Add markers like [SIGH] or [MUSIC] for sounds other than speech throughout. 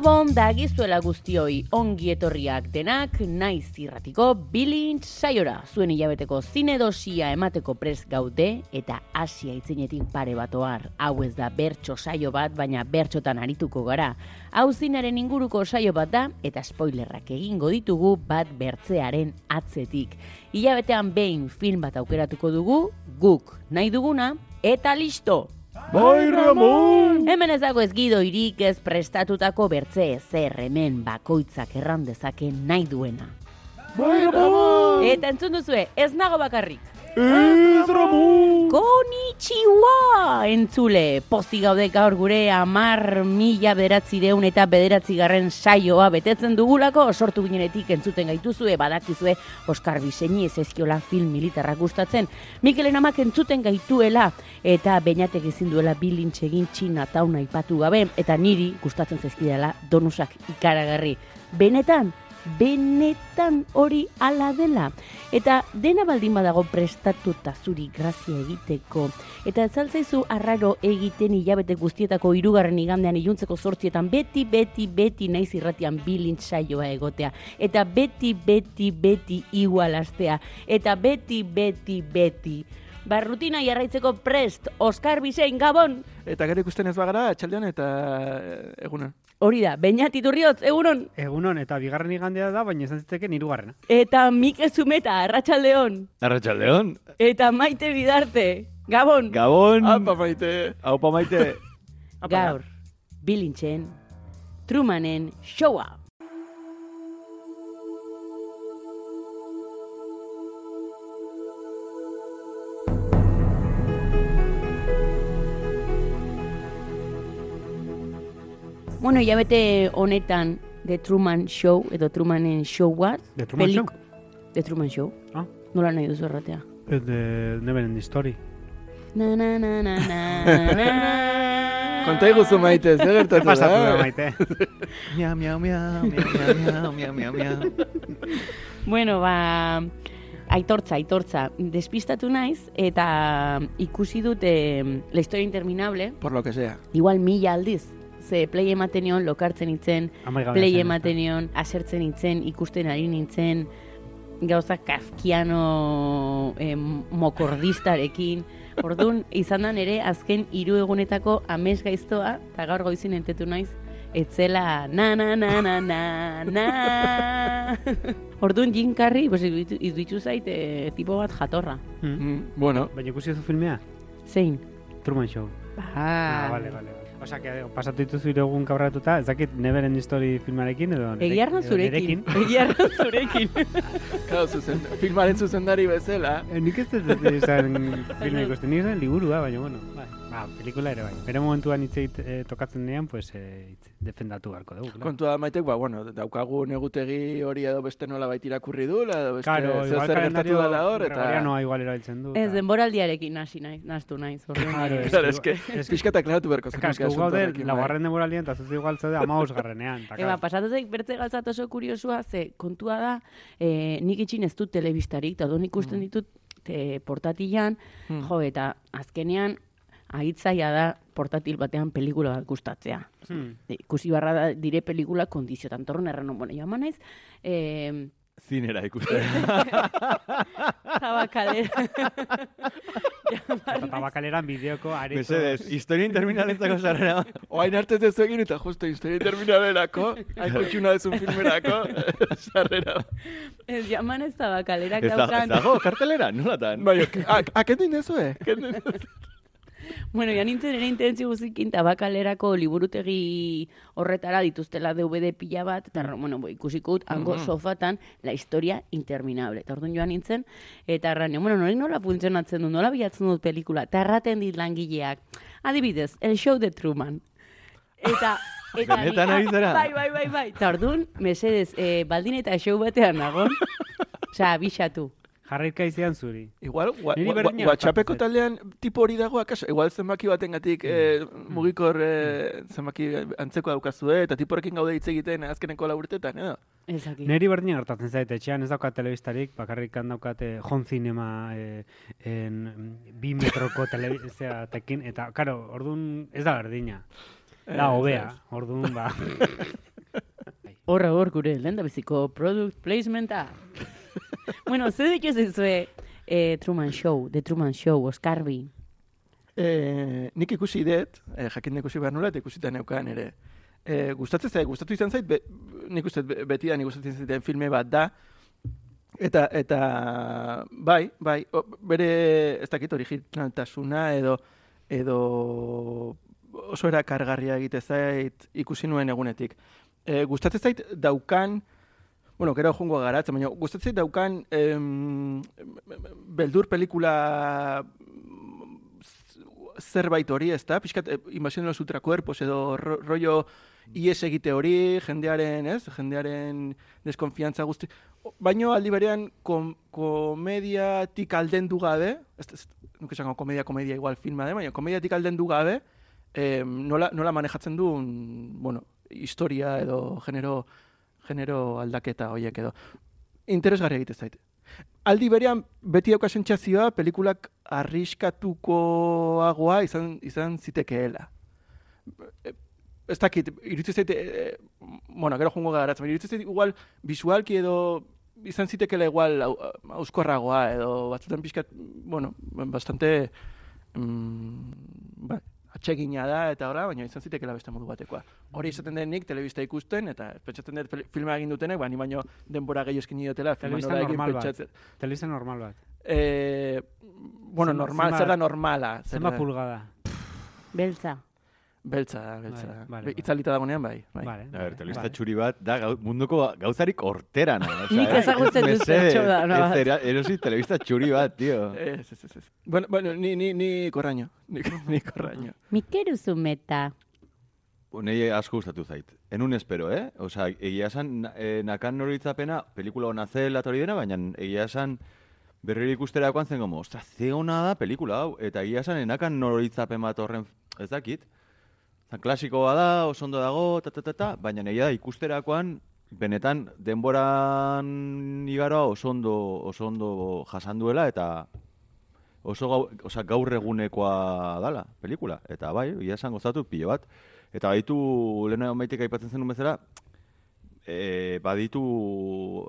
Gabon dagizuela guztioi ongi etorriak denak naiz irratiko bilint saiora zuen hilabeteko zine dosia emateko pres gaude eta asia itzinetik pare bat ohar. Hau ez da bertso saio bat, baina bertxotan arituko gara. Hau zinaren inguruko saio bat da eta spoilerrak egingo ditugu bat bertzearen atzetik. Hilabetean behin film bat aukeratuko dugu, guk nahi duguna, eta listo! Bai, Ramon! Hemen ez dago ez gido irik ez prestatutako bertze ezer hemen bakoitzak erran dezake nahi duena. Bai, Ramon! Eta entzun duzue, ez nago bakarrik. Ez, Ramon! Konnichiwa! Entzule, pozi gaude gaur gure amar mila bederatzireun eta bederatzi garren saioa betetzen dugulako, sortu ginenetik entzuten gaituzue, badakizue, Oskar Biseini ez ezkiola film militarrak gustatzen, Mikelen amak entzuten gaituela, eta beinatek ezin duela bilintxe egin txina tauna ipatu gabe, eta niri gustatzen zezkidela donusak ikaragarri. Benetan, benetan hori ala dela. Eta dena baldin badago prestatuta zuri grazia egiteko. Eta ez altzaizu arraro egiten hilabete guztietako hirugarren igandean iluntzeko sortzietan beti, beti, beti naiz irratian bilint saioa egotea. Eta beti, beti, beti igualastea. Eta beti, beti, beti. Ba, rutina jarraitzeko prest, Oskar Bisein, Gabon! Eta gero ikusten ez bagara, txaldean eta eh, egunan. Hori da, Beñat Iturriotz, egunon! Egunon, eta bigarren igandea da, baina izan zitzeken hirugarrena. Eta Mike Zumeta, Arratxaldeon! Arratxaldeon. Eta Maite Bidarte, Gabon! Gabon. Apa, maite! Aupa maite. Gaur, bilintzen, Trumanen showa! Bueno, ya bete honetan The Truman Show edo Trumanen Showa. The Truman Show? The Truman Show. Ah. Nola nahi duzu erratea? Ez de Never Ending Story. Na na na na na na [LAUGHS] Konta iguzu maite, zer gertatu Pasatu da, da? maite. [LAUGHS] Miau, miau, miau, miau, miau, miau, miau, miau. Bueno, ba, aitortza, aitortza. Despistatu naiz eta ikusi dut eh, La historia interminable, Por lo que sea. igual mila aldiz. Ze play ematen nion, lokartzen itzen, Amaigabe play ematen nion, asertzen itzen, ikusten ari nintzen, gauza kafkiano eh, mokordistarekin. Orduan, izan da nere azken hiru egunetako ames gaiztoa, eta gaur goizin entetu naiz, etzela na na na na na na. [LAUGHS] Orduan Jim Carrey, pues, iruditu zait eh, tipo bat jatorra. Mm. Mm, bueno, Baina ikusi duzu filmea? Zein? Truman Show. Ah, Ah, vale, vale. Vale. Osa, que pasatu dituzu hiru egun kabratuta, ez dakit Never Ending Story filmarekin edo... Egiarra zurekin. [LAUGHS] Egiarra zurekin. [LAUGHS] claro, zuzen, filmaren zuzendari bezala. Eh, Nik ez dut izan filma ikusten, nik izan liburua, baina bueno, bai. Ba, pelikula ere bai. Bere momentuan hitz egit eh, tokatzen denean, pues, eh, defendatu beharko dugu. claro. Kontua maitek, ba, bueno, daukagu negutegi hori edo beste nola baita irakurri du, edo beste Claro, zer gertatu dela hor, eta... gregorianoa igual erabiltzen du. Ez, denboraldiarekin hasi naiz, nastu naiz. Claro, ez Claro, que- eske, es que- pixka eta klaratu beharko Claro, es que gu gaude, laugarren demoraldian, eta zuzu igual zaude amaus garrenean. Eba, claro. pasatu zaik bertze gauzat oso kuriosua, ze kontua da, eh, nik itxin ez dut telebistarik, eta don ikusten ditut te, portatilan, Hmm. jo, eta azkenean, ahitzaia da portatil batean pelikula bat gustatzea. Hmm. Ikusi barra da, dire pelikula kondiziotan torren erran, bueno, jo naiz, eh, Zinera [LAUGHS] ikusten. tabakalera. [LAUGHS] Eta tabakaleran bideoko areto... Mesedez, historia interminalentzako zarrera. [LAUGHS] Oain arte ez egin eta justo historia terminalerako, hain kutxuna dezun filmerako, sarrera. ez jaman ez tabakalerak Ez dago, kartelera, nolatan? Bai, ok. Ah, ah, kendu indezu, eh? Bueno, ja nintzen ere intentzio guzikin tabakalerako liburutegi horretara dituztela DVD pila bat, eta bueno, bo, ikusiko dut, hango sofatan, la historia interminable. Eta orduan joan nintzen, eta erran, bueno, nori nola funtzionatzen du, nola bilatzen dut pelikula, eta erraten dit langileak, adibidez, el show de Truman. Eta, [LAUGHS] eta Benetan ari zara? [LAUGHS] Bai, bai, bai, bai. Eta orduan, mesedez, eh, baldin eta show batean nagon, [LAUGHS] Osea, abixatu. Jarraika izan zuri. Igual, wa, Niri wa, wa, berdina WhatsAppeko taldean tipo hori dago, akaso? Igual zenbaki batengatik eh, mugikor eh, zenbaki antzeko daukazue, eta tiporekin gaude hitz egiten azkeneko laburtetan, edo? Ezaki. Neri berdina gertatzen zait, etxean ez daukat telebistarik, bakarrik han daukate home cinema eh, en, bi metroko telebisteatekin, eta, karo, orduan ez da berdina. Da, Ez, hobea, ez. orduan, ba. [LAUGHS] Horra hor gure, lehen da biziko product placementa. [LAUGHS] bueno, ze ditu zizue eh, Truman Show, The Truman Show, Oscar B. Eh, nik ikusi dut, eh, jakin ikusi behar nula, eta ikusita neukan ere. Eh, gustatzen zait, gustatu izan zait, be, nik uste dut be- beti gustatzen zaiten filme bat da, eta, eta bai, bai, o, bere, ez dakit, originaltasuna edo, edo oso erakargarria egite zait ikusi nuen egunetik. E, gustatzen zait daukan, bueno, gero jungo garatzen, baina gustatzen daukan em, beldur pelikula zerbait hori, ez da? Piskat, eh, invasión de los ultracuerpos edo ro, rollo ies egite hori, jendearen, ez? Jendearen deskonfiantza guzti. Baino aldi berean kom, komediatik aldendu gabe, ez, ez nuke esango komedia, komedia igual filma de, baina komediatik aldendu gabe, eh, nola, nola manejatzen du, bueno, historia edo genero, genero aldaketa horiek edo. Interesgarria egite zait. Aldi berean beti dauka sentsazioa pelikulak arriskatukoagoa izan izan zitekeela. E, Ez dakit, iruditzen zait, e, bueno, gero garatzen, baina iruditzen zait igual visualki edo izan zitekeela igual au- auskorragoa edo batzutan pixkat, bueno, bastante mm, ba, atsegina da eta ora, baina izan zitekeela beste modu batekoa. Hori esaten denik telebista ikusten eta pentsatzen dut filma egin dutenek, ba ni baino denbora gehiago eskini dutela filma nola egin normal bat. pentsatzen. Telebista normal bat. Eh, bueno, normal, zer da normala? Zer Zenba da? pulgada? Beltza. Beltza da, beltza. Bai, da. vale, vale. Itzalita dagonean, bai. bai. Vale. A ber, telebista vale. txuri bat da gau, munduko gauzarik horterana. [LAUGHS] osea, Nik ezagutzen dut mesedez, pertsona bat. ez era- Erosi telebista txuri bat, tio. [LAUGHS] Ez, ez, ez, ez. Bueno, bueno, ni, ni, ni korraño. [LAUGHS] Ni, ni korraño. Mikeru zumeta. Nei asko gustatu zait. Enun espero, eh? Osa, egia esan, eh, nakan noritzapena, pelikula hona zela eta hori dena, baina egia esan, berriro ikusterakoan zen gomo, ostra, ze hona da pelikula hau, eta egia esan, enakan noritzapen bat horren, ez dakit, Zan, klasikoa da, oso ondo dago, ta, ta, ta, ta, baina egia da ikusterakoan, benetan, denboran igaroa oso ondo, oso ondo jasan duela, eta oso gau, osa, gaur egunekoa dala, pelikula. Eta bai, egia esan gozatu pilo bat. Eta baditu, lehena maitek aipatzen zenun bezala, e, baditu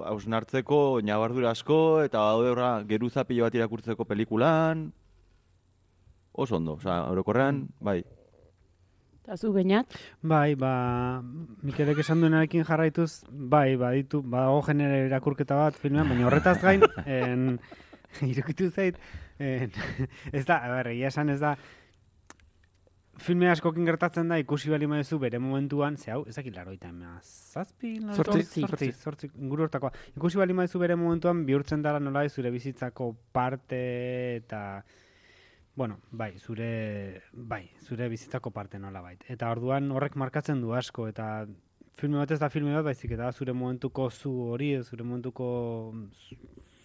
hausnartzeko nabardura asko, eta badaude horra geruza pilo bat irakurtzeko pelikulan, oso ondo, osa, orokorrean, bai. Eta zu bainat? Bai, ba, Mikelek esan duenarekin jarraituz, bai, baditu, badago genere irakurketa bat filmean, baina horretaz gain, [LAUGHS] en, irukitu zait, en, ez da, a ber, egia esan ez da, filme askokin gertatzen da, ikusi bali maizu bere momentuan, ze hau, ez dakit laroita ema, zazpi, Zortzi, zortzi, zortzi, inguru hortakoa. Ikusi bali maizu bere momentuan, bihurtzen dara nola zure bizitzako parte eta, bueno, bai, zure, bai, zure bizitzako parte nola bait. Eta orduan horrek markatzen du asko, eta filme bat ez da filme bat, baizik eta zure momentuko zu hori, zure momentuko zu-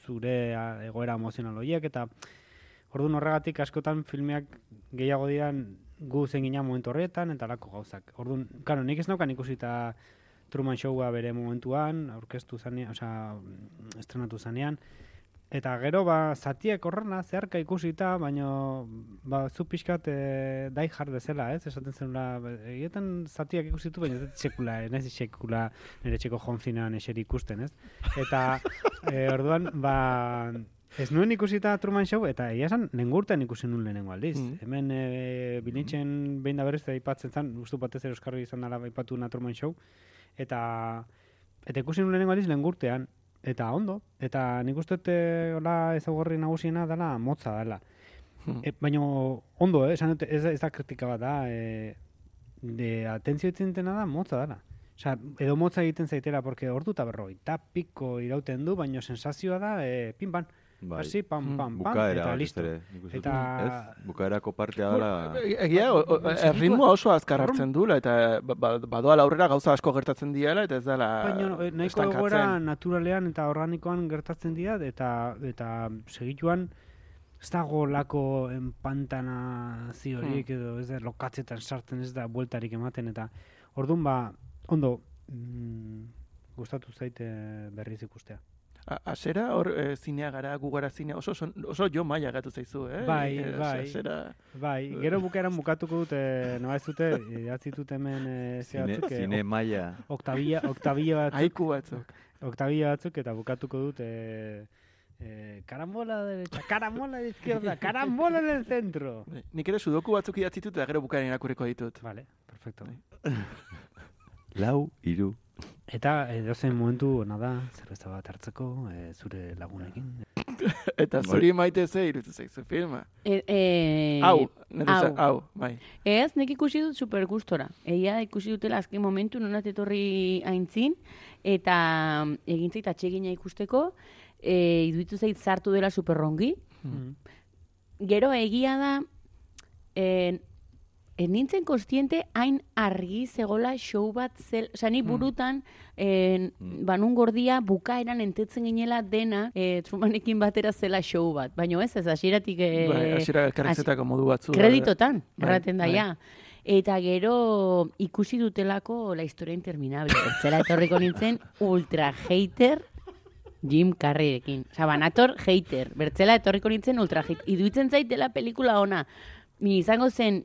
zure egoera emozional horiek, eta orduan horregatik askotan filmeak gehiago diran gu zen gina momentu horretan, eta lako gauzak. Orduan, karo, nik ez naukan ikusita Truman Showa bere momentuan, aurkeztu zanean, osea, estrenatu zanean, Eta gero, ba, zatiek horrena, zeharka ikusita, baina, ba, zu pixkat e, dai hard bezala, ez? Esaten zenula, egiten zatiak ikusitu, baina ez sekula, ez sekula nire txeko jonzinean eseri ikusten, ez? Eta, [LAUGHS] e, orduan, ba, ez nuen ikusita Truman Show, eta egia esan, lengurten ikusi nuen lehenengo aldiz. Mm. Hemen, e, bilintzen behin da berez, aipatzen zen, ustu batez ere Euskarri izan dela aipatu na Truman Show, eta, eta ikusi nuen lehenengo aldiz lengurtean, eta ondo, eta nik uste dut eh, hola ezaugarri nagusiena dela motza dela. E, baina ondo, eh? esan dute, ez, ez da kritika bat da, e, de atentzio itzen dena da, motza dara. Osea, edo motza egiten zaitera, porque ordu eta berroi, piko irauten du, baina sensazioa da, e, pin pan, Bai. hasi, pam, Mm. pam, pam, Bukaera, eta listo. ere. Eta- Ez? Bukaerako partea dela... E- Egia, o- o- erritmoa oso azkar hartzen duela, eta ba- ba- badoala aurrera gauza asko gertatzen diela, eta ez dela Baina eh, nahiko egoera naturalean eta organikoan gertatzen dira eta eta segituan ez dago lako enpantanaziorik edo ez da lokatzetan sartzen ez da bueltarik ematen eta ordun ba ondo mm, gustatu zaite berriz ikustea. A- Asera, hor, e, zinea gara, gu gara zinea, oso, oso, oso jo maia gatu zaizu, eh? Bai, Eh, bai. Asera, Bai, gero bukaeran bukatuko dut eh, noa ez dute idatzi dut hemen ze Zine, batzuk, zine maia. Octavia, Octavia batzuk, haiku batzuk. Octavia batzuk eta bukatuko dut eh, eh, carambola de derecha, carambola de izquierda, [LAUGHS] carambola en el centro. Bai, Nik ere sudoku batzuk idatzi ditut, eta gero bukaeren irakurriko ditut. Vale, perfecto. Lau, iru. Eta edozein momentu ona da, zerbeza bat hartzeko, eh, zure lagunekin. [LAUGHS] Eta zuri maite ze irutu zaizu filma. E, e, Hau, hau. za- hau, bai. Ez, nik ikusi dut super gustora. Egia da ikusi dutela azken momentu nonat etorri aintzin, eta mm, egin zait atsegina ikusteko, e, iduitu zait zartu dela superrongi. Mm. Gero egia da, en, en nintzen kostiente hain argi zegola show bat zel, oza, ni burutan en, Mm. banun gordia bukaeran entetzen ginela dena e, Trumanekin batera zela show bat. Baina ez, ez, hasieratik e, bai, hasiera elkarrizetako modu batzu. kreditotan, Bai, erraten da, bai. ja. Eta gero ikusi dutelako La historia interminable. [LAUGHS] Bertzela etorriko nintzen ultra hater Jim Carreyrekin. Osa, banator hater. Bertzela etorriko nintzen ultra hater. Iduitzen zait dela pelikula ona. Ni izango zen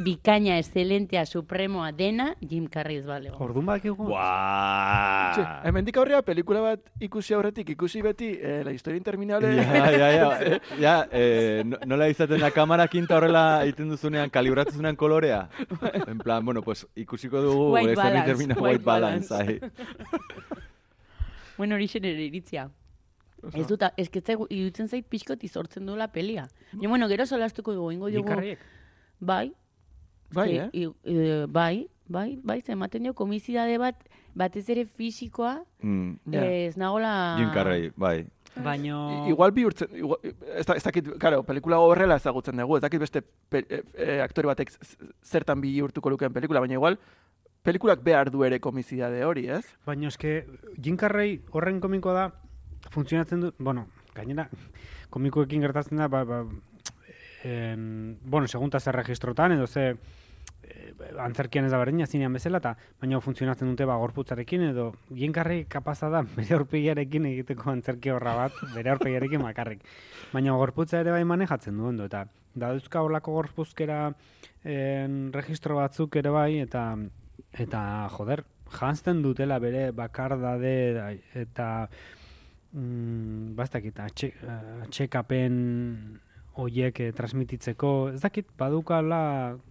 bikaina, excelentea, supremoa dena, Jim Carrey ez balego. Orduan bakigu, Txe, Buah! hemendik aurrera pelikula bat ikusi aurretik, ikusi beti eh, la historia interminable. Ja, ja, ja, ja, [LAUGHS] eh, no- nola izaten da kamara kinta horrela egiten duzunean, kalibratzen zunean kolorea. En plan, bueno, pues ikusiko dugu, White da balance, termina white white balance. balance. ahi. [LAUGHS] Bueno, hori ere iritzia. Ez dut, ez que zaigu- iruditzen zait pixkot izortzen duela pelia. Jo, bueno, gero solastuko dugu, ingo dugu. Jikarriek. Bai, Bai, Ke- eh? i- e, bai, bai, bai, ze ematen dio komizidade bat, batez ere fisikoa, Mm, eh, ez nagola... Jim Carrey, bai. Baino... Igual bihurtzen, igual, ez, da, ez dakit, claro, pelikula horrela ezagutzen dugu, ez dakit beste pe, e, e, aktore batek zertan bihurtuko lukeen pelikula, baina igual pelikulak behar du ere komizidade hori, ez? Baina eske, Jim Carrey horren komiko da, funtzionatzen du, bueno, gainera, komikoekin gertatzen da, ba, ba, en, bueno, segunta zer registrotan, edo ze, eh, antzerkian ez da berdina, zinean bezala, eta baina funtzionatzen dute ba, gorputzarekin, edo Carrey kapaza da [LAUGHS] bere aurpegiarekin egiteko antzerki horra bat, bere aurpegiarekin bakarrik. Baina gorputza ere bai manejatzen du ondo, eta da duzka horlako gorpuzkera en, registro batzuk ere bai, eta eta joder, jantzten dutela bere bakardade da- eta mm, bastakit, atxe, atxekapen hoiek eh, transmititzeko, ez dakit, badukala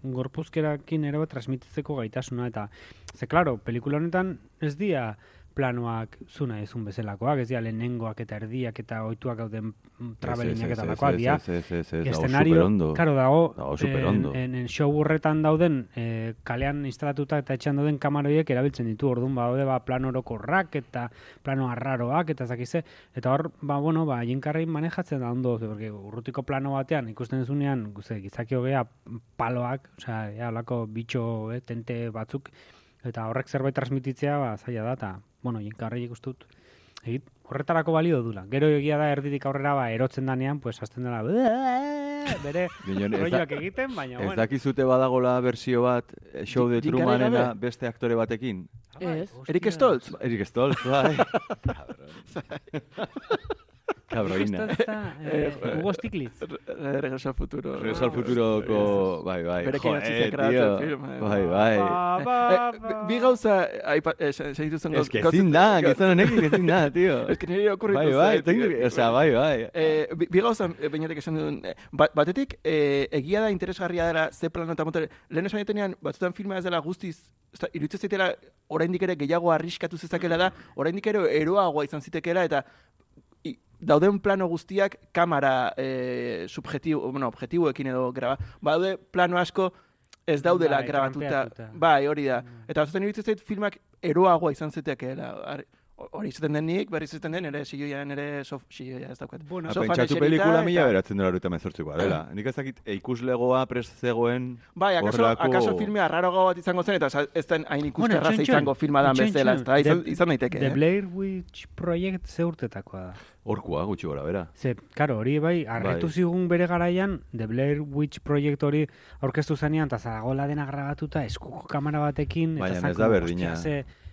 gorpuzkerakin ere transmititzeko gaitasuna, eta, ze, klaro, pelikula honetan ez dia planoak zuna ezun bezalakoak, ez dia lehenengoak eta erdiak eta oituak gauden travelinak eta lakoak, Ez, ez, ez, ez, dago superondo. en, en show horretan dauden, eh, kalean instalatuta eta etxean dauden kamaroiek erabiltzen ditu, orduan badaude ba, plano orokorrak eta plano arraroak eta zakize, eta hor, ba, bueno, ba, Jim Carrey manejatzen da ondo, porque urrutiko plano batean ikusten duzunean, guze, gizaki hogea paloak, osea, ja, olako bitxo, eh, tente batzuk, eta horrek zerbait transmititzea, ba, zaila da, eta, bueno, Jim Carrey ikustut, egit, horretarako balio dula. Gero egia da erditik aurrera ba erotzen danean, pues hasten dela bere ez, rolloak egiten, baina ez bueno. dakizute badagola bersio bat, eh, show de Trumanena beste aktore batekin. Ez. Erik Stoltz, Erik Stoltz, bai. [LAUGHS] [LAUGHS] Cabroina. [LAUGHS] eh, Hugo Stiglitz. Re- Regreso al futuro. Regreso al futuroko, bai, bai. Joder, grabatzen tío. eh. Bai, bai. Ba, ba, Eh, ba. bi gauza, aipa, eh, se- segituzten Ez que ezin da, gizon honekin ezin da, tío. Ez que nire okurritu Bai, bai, teknik, eh, o sea, bai, bai. Eh, bi, gauza, eh, beinatek esan duen, eh, ba- batetik, eh, egia da interesgarria dela ze plano eta motor, lehen esan jatenean, batzutan filma ez dela guztiz, iruditzen zaitela, oraindik ere gehiago arriskatu zezakela da, oraindik ere eroagoa izan zitekeela, eta dauden plano guztiak kamera e, subjetibo, bueno, objetiboekin edo graba. Badaude plano asko ez daudela Bai, grabatuta. Bai, hori da. Mm. Eta azten iruditzen zait filmak eroagoa izan zitekeela. Hori izaten den nik, berriz izaten den, ere siloia, nere sof, siloia ez daukat. Bueno, Ha, Sofan pentsatu pelikula mila eta- beratzen dela horita mezortzikoa dela. [CLEARS THROAT] Nik ezakit e, ikuslegoa prest zegoen Bai, akaso, horrelako- akaso filmea arraroago bat izango zen, eta ez den hain Bueno, txon, txon. izango filma dan bezala, ez da, izan, The- izan daiteke, The eh? Blair Witch Project ze urtetakoa da. Horkua, gutxi gora, bera. Ze, karo, hori bai, arretu Bai. zigun bere garaian, The Blair Witch Project hori aurkeztu zanean, eta zaragola dena grabatuta, eskuko kamera batekin, Baina eta ez da berdina. Ze, Ka- ka-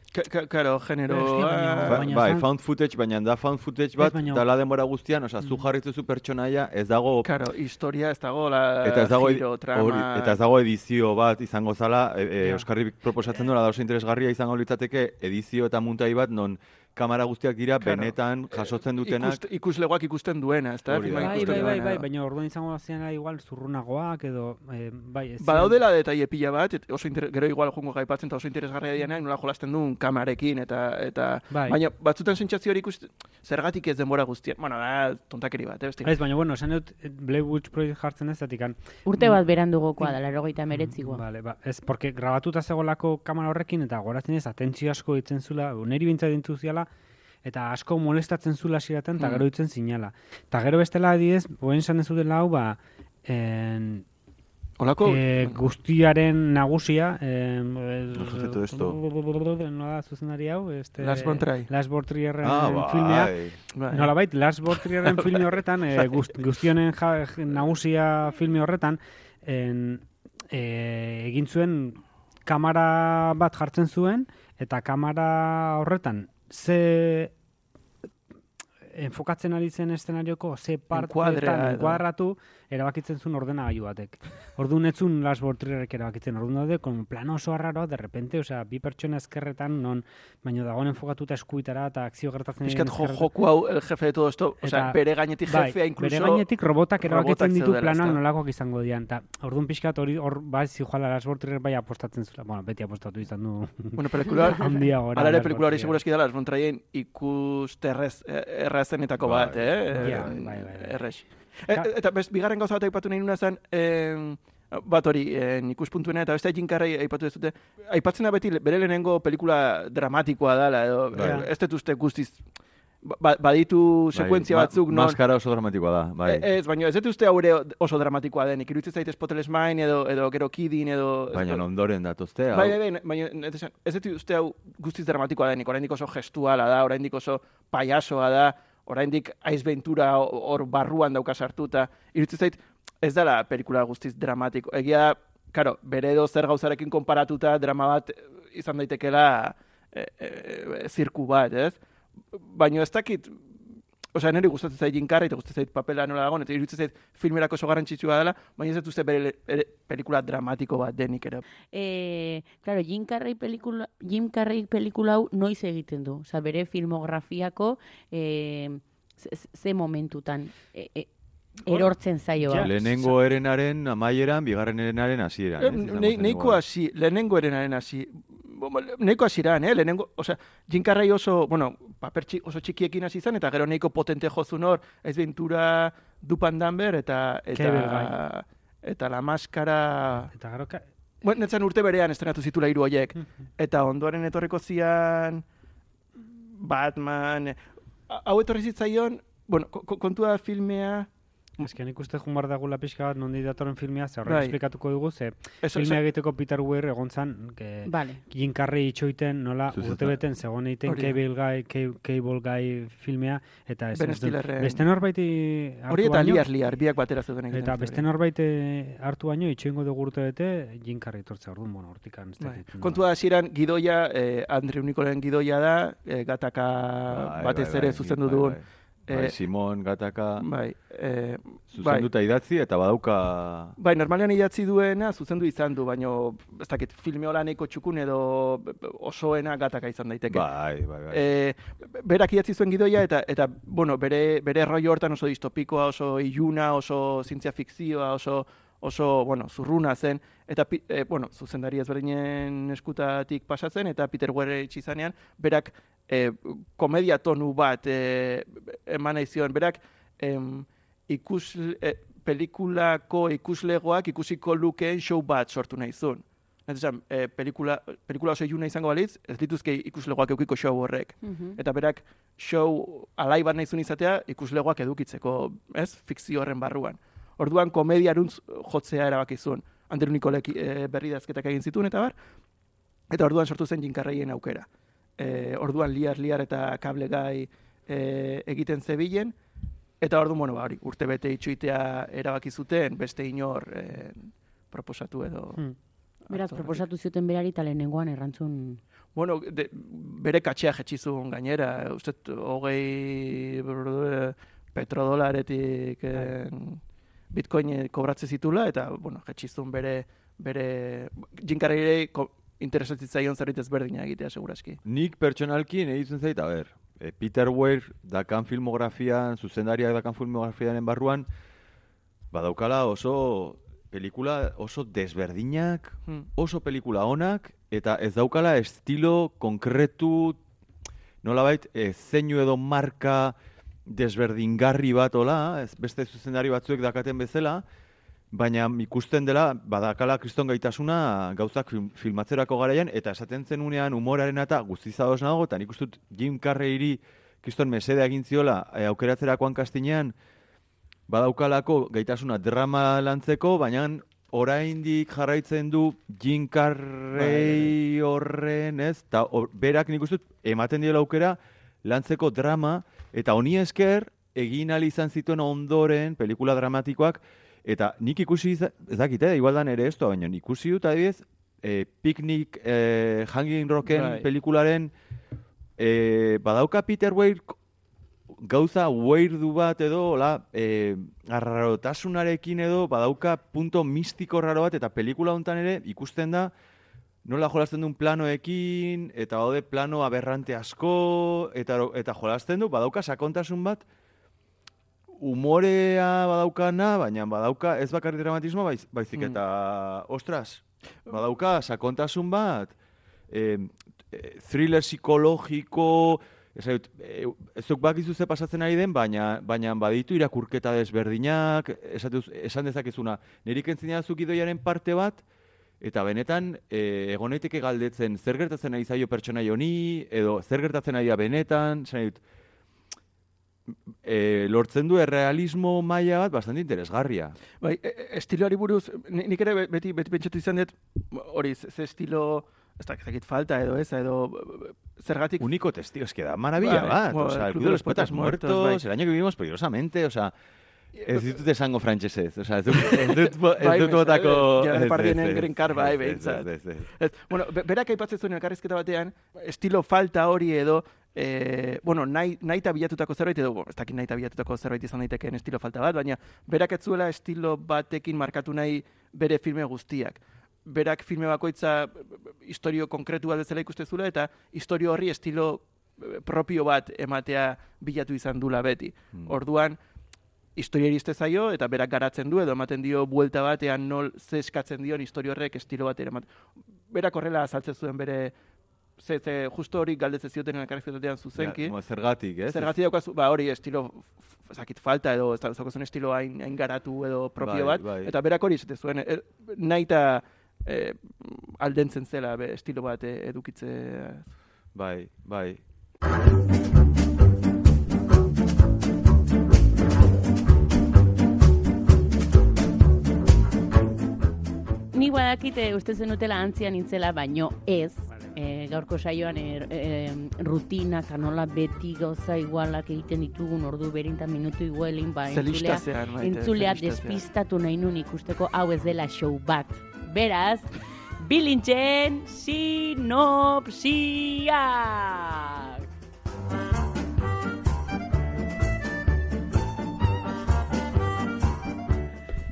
Karo, genero... Ah, Ba, bai, found footage, baina da found footage bat, baina- dala denbora guztian, osea, zu jarritzuzu pertsonaia, ez dago Karo, historia ez dago, la eta ez dago giro, trama... hori, eta ez dago edizio bat izango zala, e, e. Euskarri proposatzen duela da oso interesgarria izango litzateke edizio eta muntai bat non kamera guztiak dira Claro. benetan jasotzen dutenak. Ikust, ikuslegoak ikusten duena, ez da? Hori da. filma bai, bai, bai, duena, bai, edo. baina orduan izango ziena igual zurrunagoak edo, eh, bai, ez Badaudela detaile pila bat, et- oso inter, gero igual jungo gaipatzen eta oso interesgarria dianean, nola jolasten duen kamarekin, eta, eta Bai. baina batzutan sentsazio hori ikusten, zergatik ez denbora guztian, bueno, da, tontakeri bat, eh, beste. Ez, baina, bueno, esan dut, eh, Blair Witch Project jartzen ez, zatikan, Urte bat berandugokoa da, laro gaita meretzikoa. Vale, ba, ez, porque grabatuta zegoelako kamera horrekin, eta goratzen ez, atentzio asko ditzen zula, niri bintzat dintzu ziala, eta asko molestatzen zula ziraten, eta Mm. gero ditzen zinala. Eta gero bestela adidez, boen esan ez dela hau, ba, en, Olako, e, guztiaren nagusia, en, No esto. no da zuzendari hau, este, Lars von Trier. Lars von Trierren Ah, bai. filmea, bai. Nola bait, Lars von Trierren [LAUGHS] filme horretan, e, guzti, guztionen ja, nagusia filme horretan, en, e, egin zuen kamera bat jartzen zuen, eta kamera horretan ze enfokatzen ari zen eszenarioko ze parteetan edo. enkuadratu erabakitzen zuen ordenagailu batek. Orduan etzun Lars von Trierrek erabakitzen. Orduan daude, con plano oso arraroa, de repente, osea, bi pertsona ezkerretan, non, baino dagoen enfokatuta eskuitara eta akzio gertatzen Piskat diren jo, joku hau, el jefe de todo esto, o sea, bere gainetik Bai, jefea incluso... bere gainetik robotak erabakitzen ditu planak ezta? nolakoak izango dian. Ta, orduan pixkat hori hor bai zijoala Lars von Trier bai apostatzen zula. Bueno, beti apostatu izan du. Bueno, pelikula, [LAUGHS] Handia gora. Hala ere Lars von pelikula hori dela, Lars von Trierren ikusterrez errazenetako Bai. bat, eh? Ja, Eh, bai, bai, bai. E, eta best, bigarren gauza bat aipatu nahi nuna zen, em, bat hori, eh, ikuspuntuena, eta beste Carrey aipatu ez dute, aipatzen da beti bere lehenengo pelikula dramatikoa dela, edo, Bai. ez dut uste guztiz, ba, baditu sekuentzia Bai, ma- batzuk, non, Maskara oso dramatikoa da, bai. E- Ez, baina ez dut uste hau ere oso dramatikoa denik. Iruditzen zait Spotless Mind edo, edo gero Kidin edo... Baina ondoren datozte, hau. Bai, bai, bai, baina ez dut uste hau guztiz dramatikoa denik. Oraindik oso gestuala da, oraindik oso payasoa da, oraindik aizbentura hor barruan dauka sartuta. Iruditzen zait ez dela pelikula guztiz dramatiko. Egia karo, bere edo zer gauzarekin konparatuta drama bat izan daitekela e, e, zirku bat, ez? Baina ez dakit, Osea, niri gustatzen zait Jim eta gustatzen zait papela nola dagoen, eta iruditzen zait filmerako oso garrantzitsua dela, baina ez dut bere, bere pelikula dramatiko bat denik ere. Eh, claro, Jim Carrey pelikula, Jim Carrey pelikula hau noiz egiten du. Osa, bere filmografiako eh, ze, ze momentutan e, e, erortzen zaio. Ja. Lehenengo erenaren amaieran, bigarren erenaren hasieran. Eh, Neiko igual. hasi, lehenengo erenaren hasi, neiko hasieran, eh? Lehenengo, osea, Jim Carrey oso, bueno, paper txi, oso txikiekin hasi zen, eta gero neiko potente jozun hor, ez Ventura, Dupan Danber, eta, eta, eta la maskara, Eta gero, ka... bueno, netzen urte berean estrenatu zitula hiru horiek, eta ondoren etorriko zian Batman, a- hau etorri zitzaion, bueno, ko- ko- kontua filmea, Ezken ikuste jun bar dagula pixka bat nondi datorren filmea, ze horrek Bai. esplikatuko dugu, ze eso, filmea egiteko Peter Weir egon zan, que Vale. Carrey itxoiten nola Zuzeta. urtebeten zegoen egiten. Cable Guy, Ca- Cable Guy filmea, eta ez, ez Stillerren- beste norbaiti hori eta baino, liar, liar, biak batera zeuden egiten. eta urte beste norbait eh, hartu baino itxoingo dugu urtebete Jim Carrey tortzea orduan, bueno, hortikan Bai. Kontua hasieran gidoia, eh, Andrew Nicolen gidoia da, eh, gataka Bai, batez bai, ere zuzendu bai, duen. Bai. Bai, eh, Simon, Gataka, Bai, bai, zuzenduta idatzi eta badauka... bai, normalean idatzi duena zuzendu izan du, baino, ez dakit, filme hola nahiko txukun edo osoena gataka izan daiteke. Bai, bai, bai. Eh, berak idatzi zuen gidoia eta eta bueno, bere bere rollo hortan oso distopikoa, oso iluna, oso zientzia fikzioa, oso oso, bueno, zurruna zen, eta, eh, bueno, zuzendari ezberdinen eskutatik pasatzen, eta Peter Weir izanean, berak e, komedia tonu bat e, eman zion. Berak, em, ikus, e, pelikulako ikuslegoak ikusiko lukeen show bat sortu nahi zuen. Nahi esan, e, pelikula, pelikula oso iluna izango balitz, ez dituzke ikuslegoak eukiko show horrek. Mhm. Eta berak, show alai bat nahi zuen izatea, ikuslegoak edukitzeko, ez, fikzio horren barruan. Orduan, komediaruntz jotzea erabaki zuen. Anderu Nikolek e, berri dazketak egin zituen, eta bar, eta orduan sortu zen jinkarraien aukera. E, orduan liar, liar eta kable gai e, egiten zebilen, eta orduan, bueno, ba, hori, urte bete itxuitea erabaki zuten, beste inor e, proposatu edo... Hmm. Beraz, proposatu zioten berari eta lehenengoan errantzun... Bueno, de, bere katxea jetxizun gainera, uste hogei brr, petrodolaretik eh, bitcoin eh, kobratze zitula, eta, bueno, jetxizun bere, bere jinkarreire interesatzen zaion zerbait ezberdina egitea, seguraski. Nik pertsonalki nahi dutzen zait, a ber, e, Peter Weir dakan filmografian, zuzendariak dakan filmografiaren barruan, badaukala oso pelikula oso desberdinak, Hmm. oso pelikula onak, eta ez daukala estilo konkretu, nolabait, e, zeinu edo marka desberdingarri bat ola, ez beste zuzendari batzuek dakaten bezala, baina ikusten dela, badakala kriston gaitasuna gauzak film, filmatzerako garaian, eta esaten zenunean humoraren eta guztizadoz nago, eta nik uste dut Jim Carreyri kriston mesede egin ziola e, aukeratzerakoan kastinean, badaukalako gaitasuna drama lantzeko, baina oraindik jarraitzen du Jim Carrey horren, ez? Ta hor- berak nik uste dut ematen diola aukera lantzeko drama, eta honi esker egin ahal izan zituen ondoren pelikula dramatikoak, eta nik ikusi, ez dakit, eh, igual dan ere esto, baina ikusi dut adibidez, eh, Picnic eh, Hanging Rocken Bai. pelikularen eh, badauka Peter Weir gauza weirdu bat edo, hola, eh, arrarotasunarekin edo, badauka punto mistiko raro bat, eta pelikula hontan ere ikusten da, nola jolasten duen planoekin, eta baude plano aberrante asko, eta, eta jolasten du, badauka sakontasun bat, umorea badaukana, baina badauka ez bakarrik dramatismo, baiz, baizik Mm. eta, ostras, badauka sakontasun bat, eh, thriller psikologiko, ez dut, ez duk bakizu ze pasatzen ari den, baina, baina baditu irakurketa desberdinak, esatuz, esan dezakezuna, niri kentzina zuk idoiaren parte bat, eta benetan, eh, egon daiteke galdetzen, zer gertatzen ari zaio pertsonai honi, edo zer gertatzen ari da benetan, esan dut, eh, lortzen du errealismo maila bat bastante interesgarria. Bai, e- e- estiloari buruz, ni- nik ere be- beti, beti pentsatu izan dut, hori, ze estilo, ez dakit- ez falta edo ez, edo zergatik Único testigo, es que da maravilla Bai, bat. o sea, el Club Club de los Poetas Poetas Muertos, Muertos, bai. el año que vivimos peligrosamente, o sea, ez ditut esango frantsesez, o sea, ez dut, ez dut, [LAUGHS] ez Bai, dut mesedez, botako... ja, ez, Depardieunen ez, ez, green card, bai, ez, ez, bueno, be- berak aipatzen zuen elkarrizketa batean, estilo falta hori edo, e, bueno, nahi, nahi bilatutako zerbait edo, ez dakit nahi bilatutako zerbait izan daitekeen estilo falta bat, baina berak ez zuela estilo batekin markatu nahi bere filme guztiak. Berak filme bakoitza b- b- istorio konkretu bat bezala ikuste zula eta istorio horri estilo eh, propio bat ematea bilatu izan dula beti. Hmm. Orduan, historia iriste zaio eta berak garatzen du edo ematen dio buelta batean nol ze eskatzen dion historia horrek estilo bat eramat. Berak horrela azaltzen zuen bere ze, ze justo hori galdetzen zioten elkarrizketatean zuzenki. Ja, zergatik, ez? Zergatik daukazu, ba hori estilo zakit falta edo ez daukazun estilo hain, hain garatu edo propio Bai, bat. bai. Eta berak hori esaten zuen, er, nahi eta eh, aldentzen zela be, estilo bat eh, edukitzea. Bai, bai. Ni badakite uste zenutela antzian nintzela, baino ez. E, gaurko saioan er, e, rutinak anola beti gauza igualak egiten ditugun ordu berinta minutu iguelin, ba, entzulea, entzulea despistatu nahi nun ikusteko hau ez dela show bat. Beraz, bilintzen sinopsiak!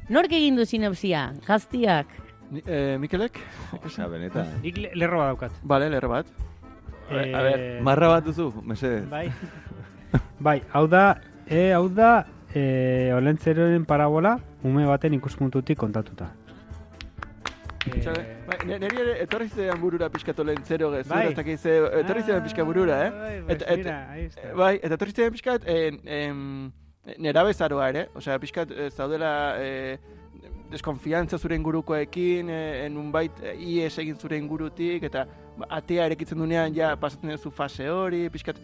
Nork egin du sinopsia? Gaztiak? Ni- Eh, Mikelek? Osea, benetan. Nik le- lerro bat daukat. Bale, lerro bat. A ver, a ver, Eh, Marra bat duzu, mesedez. Bai. [LAUGHS] bai, hau da, e, hau da, e, olentzeroen parabola, ume baten ikuspuntutik kontatuta. E, Txale, bai, ne- neri ere etorri zidan burura pixkatu lehen zero gezur, Bai. ez dakit ze, etorri zidan pixka burura, eh? Bai, Eta- pues eta- mira, ahí está. Bai, eta etorri zidan pixkat, en, em, nera bezaroa ere, osea, pixkat eh, zaudela eh, deskonfiantza zure ingurukoekin, eh, en unbait eh, ies egin zure ingurutik, eta atea erekitzen dunean ja pasatzen duzu fase hori, pixkat,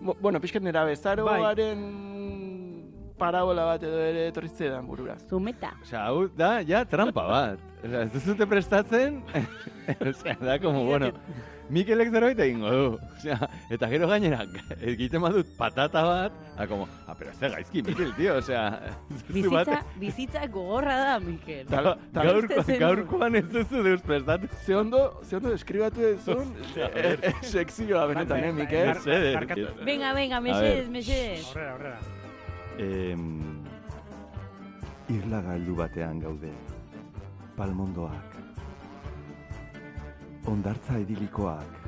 bueno, pixkat nera bezaroaren parabola bat edo ere etorri zidan burura. Zumeta. Osea, hau da, ja, trampa bat. Osea, ez duzute prestatzen, [LAUGHS] osea, da, como, bueno, [LAUGHS] Mikelek zerbait egingo du. Osea, eta gero gainera, egiten badut patata bat, da, como, ah, pero ez da gaizki, Mikel, tío, osea, [LAUGHS] Bizitza, bat- bizitza gogorra da, Mikel. Tal- tal- gaurko, gaurkoan ez duzu deus prestatu. Ze ondo, ze ondo deskribatu dezun, eh, eh, sekzioa benetan, eh, Mikel? Venga, venga, A mesedez, ver. mesedez. Aurrera, aurrera. Em, irla galdu batean gaude. Palmondoak. Ondartza idilikoak.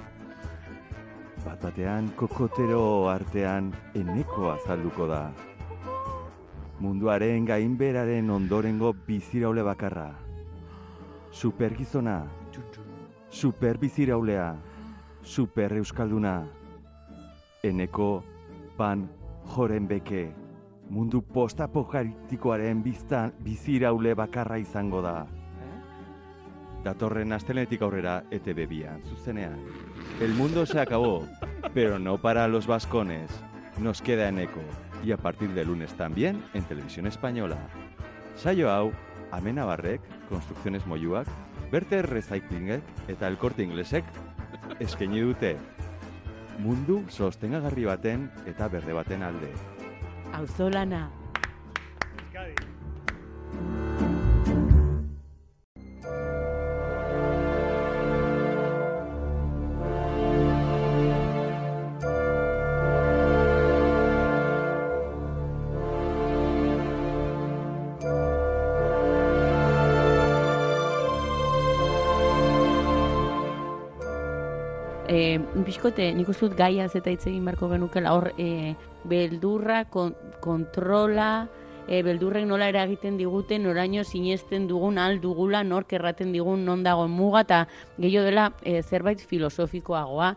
Bat batean kokotero artean eneko azalduko da. Munduaren gainberaren ondorengo biziraule bakarra. Supergizona. Super biziraulea. Super euskalduna. Eneko pan joren beke mundu postapokaliptikoaren biztan biziraule bakarra izango da. Datorren astelenetik aurrera ETV bian, zuzenean. El mundo se acabó, pero no para los vascones. Nos queda en eco. Y a partir de lunes también en televisión española. Saio hau, Amena Barrek, Construcciones Moyuak, Berter Recyclingek eta El Corte Inglesek eskaini dute. Mundu sostengagarri baten eta berde baten alde. Auzolana. E, Biskote, nik uste dut gaiaz eta hitz egin beharko genukela hor e, beldurra, kon, kontrola, e, beldurrek nola eragiten diguten, oraino sinesten dugun al dugula, nork erraten digun non dagoen muga, eta gehiago dela e, zerbait filosofikoagoa,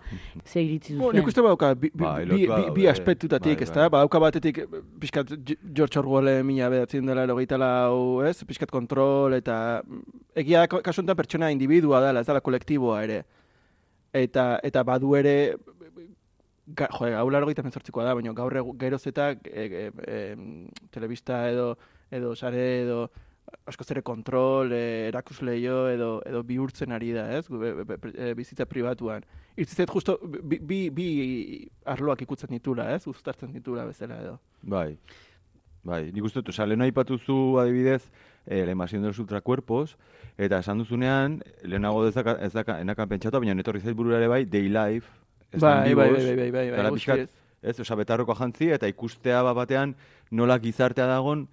ze iritzi Bo, duzuen. nik uste badauka bi, bi, Bai, bi, bi, bi aspektutatik, Bai, ez bai. da? Badauka batetik, pixkat George Orwell mila bedatzen dela erogeita lau, ez? Pixkat kontrol eta mm, egia da, kasu honetan pertsona individua dela, ez dela kolektiboa ere. Eta, eta badu ere, ga, jo, hau larogeita mezortzikoa da, baina gaur geroz eta e, e, e, telebista edo, edo sare edo askoz ere kontrol, e, erakusleio edo, edo bihurtzen ari da, ez? Be, e, bizitza pribatuan. Irtzizet justo bi, bi, bi arloak ikutzen ditula, ez? Uztartzen ditula bezala edo. Bai. Bai, nik uste dut, oza, lehen aipatuzu adibidez, eh, la invasión de los ultracuerpos, eta esan duzunean, lehenago ez daka, ez daka, enakan pentsatu, baina netorri zait burura ere bai, Day Life, Bai, están bai, vivos, bai, bai, bai, bai, eta guzti pixkat, ez. ez, oza, betarroko jantzi, eta ikustea bat batean nola gizartea dagon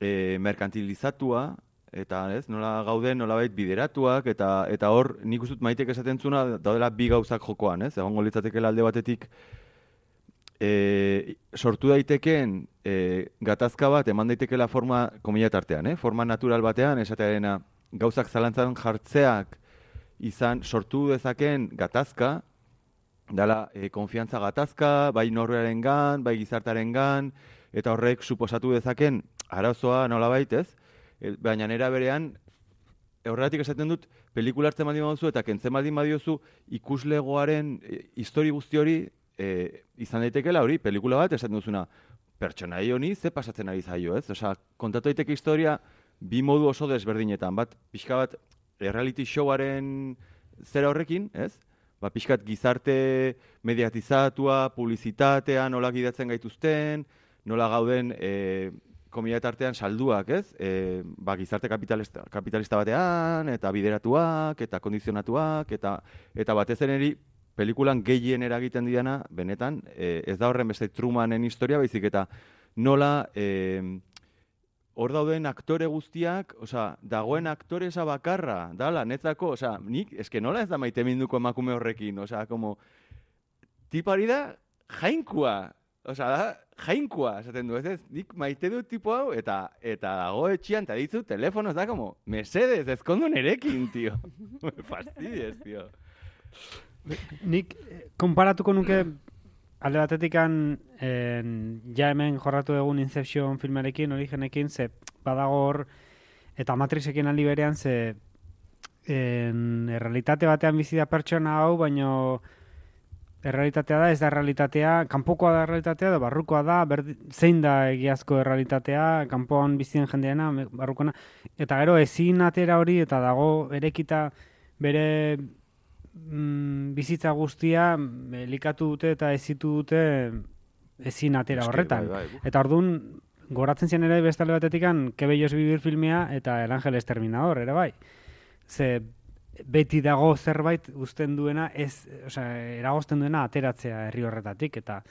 e, merkantilizatua, eta ez, nola gauden, nola bideratuak, eta eta hor nik uste dut maitek esaten zuna, daudela bi gauzak jokoan, ez, egongo litzatekela alde batetik, e, sortu daitekeen e, gatazka bat eman daitekela forma komila tartean, eh? forma natural batean, esatearena gauzak zalantzan jartzeak izan sortu dezakeen gatazka, dala e, konfiantza gatazka, bai norberaren gan, bai gizartaren gan, eta horrek suposatu dezaken arazoa nolabait, ez? E, baina nera berean, horregatik esaten dut, pelikula hartzen baldin baduzu eta kentzen baldin badiozu ikuslegoaren e, histori guzti hori e, izan daitekeela hori, pelikula bat esaten duzuna, pertsonai honi ze pasatzen ari zaio, ez? Osea, kontatu daiteke historia bi modu oso desberdinetan, bat pixka bat reality showaren zera horrekin, ez? Ba, pixkat gizarte mediatizatua, publizitatea, nola gidatzen gaituzten, nola gauden e, komila tartean salduak, ez? E, ba, gizarte kapitalista, kapitalista batean, eta bideratuak, eta kondizionatuak, eta, eta batez eri pelikulan gehien eragiten diana, benetan, e, ez da horren beste Trumanen historia, baizik eta nola e, hor dauden aktore guztiak, osea, dagoen aktoresa bakarra, dala, netzako, osea, nik, eske nola ez da maite minduko emakume horrekin, osea, como, tipari da, jainkua, Osa, da, jainkua, esaten du, ez ez, nik maite dut tipo hau, eta eta dago etxian, eta ditzu telefonoz, da, como, mesedez, ezkondu nerekin, tio. [LAUGHS] Me fastidies, tio. Nik konparatuko nuke alde batetikan en, ja hemen jorratu egun Inception filmarekin, origenekin, ze badago hor, eta Matrixekin aldi berean, ze en, errealitate batean bizi da pertsona hau, baino errealitatea da, ez da errealitatea, kanpokoa da errealitatea, edo barrukoa da, berdi, zein da egiazko errealitatea, kanpoan bizien jendeena, barrukoena, eta gero ezin atera hori, eta dago erekita bere mm, bizitza guztia elikatu dute eta ezitu dute ezin atera Eske, horretan. bai, bai. Eta orduan, goratzen zian ere beste alde batetikan, Que bellos vivir filmea eta El Ángel Exterminador, ere bai. Ze beti dago zerbait uzten duena, ez, osea, eragozten duena ateratzea herri horretatik, eta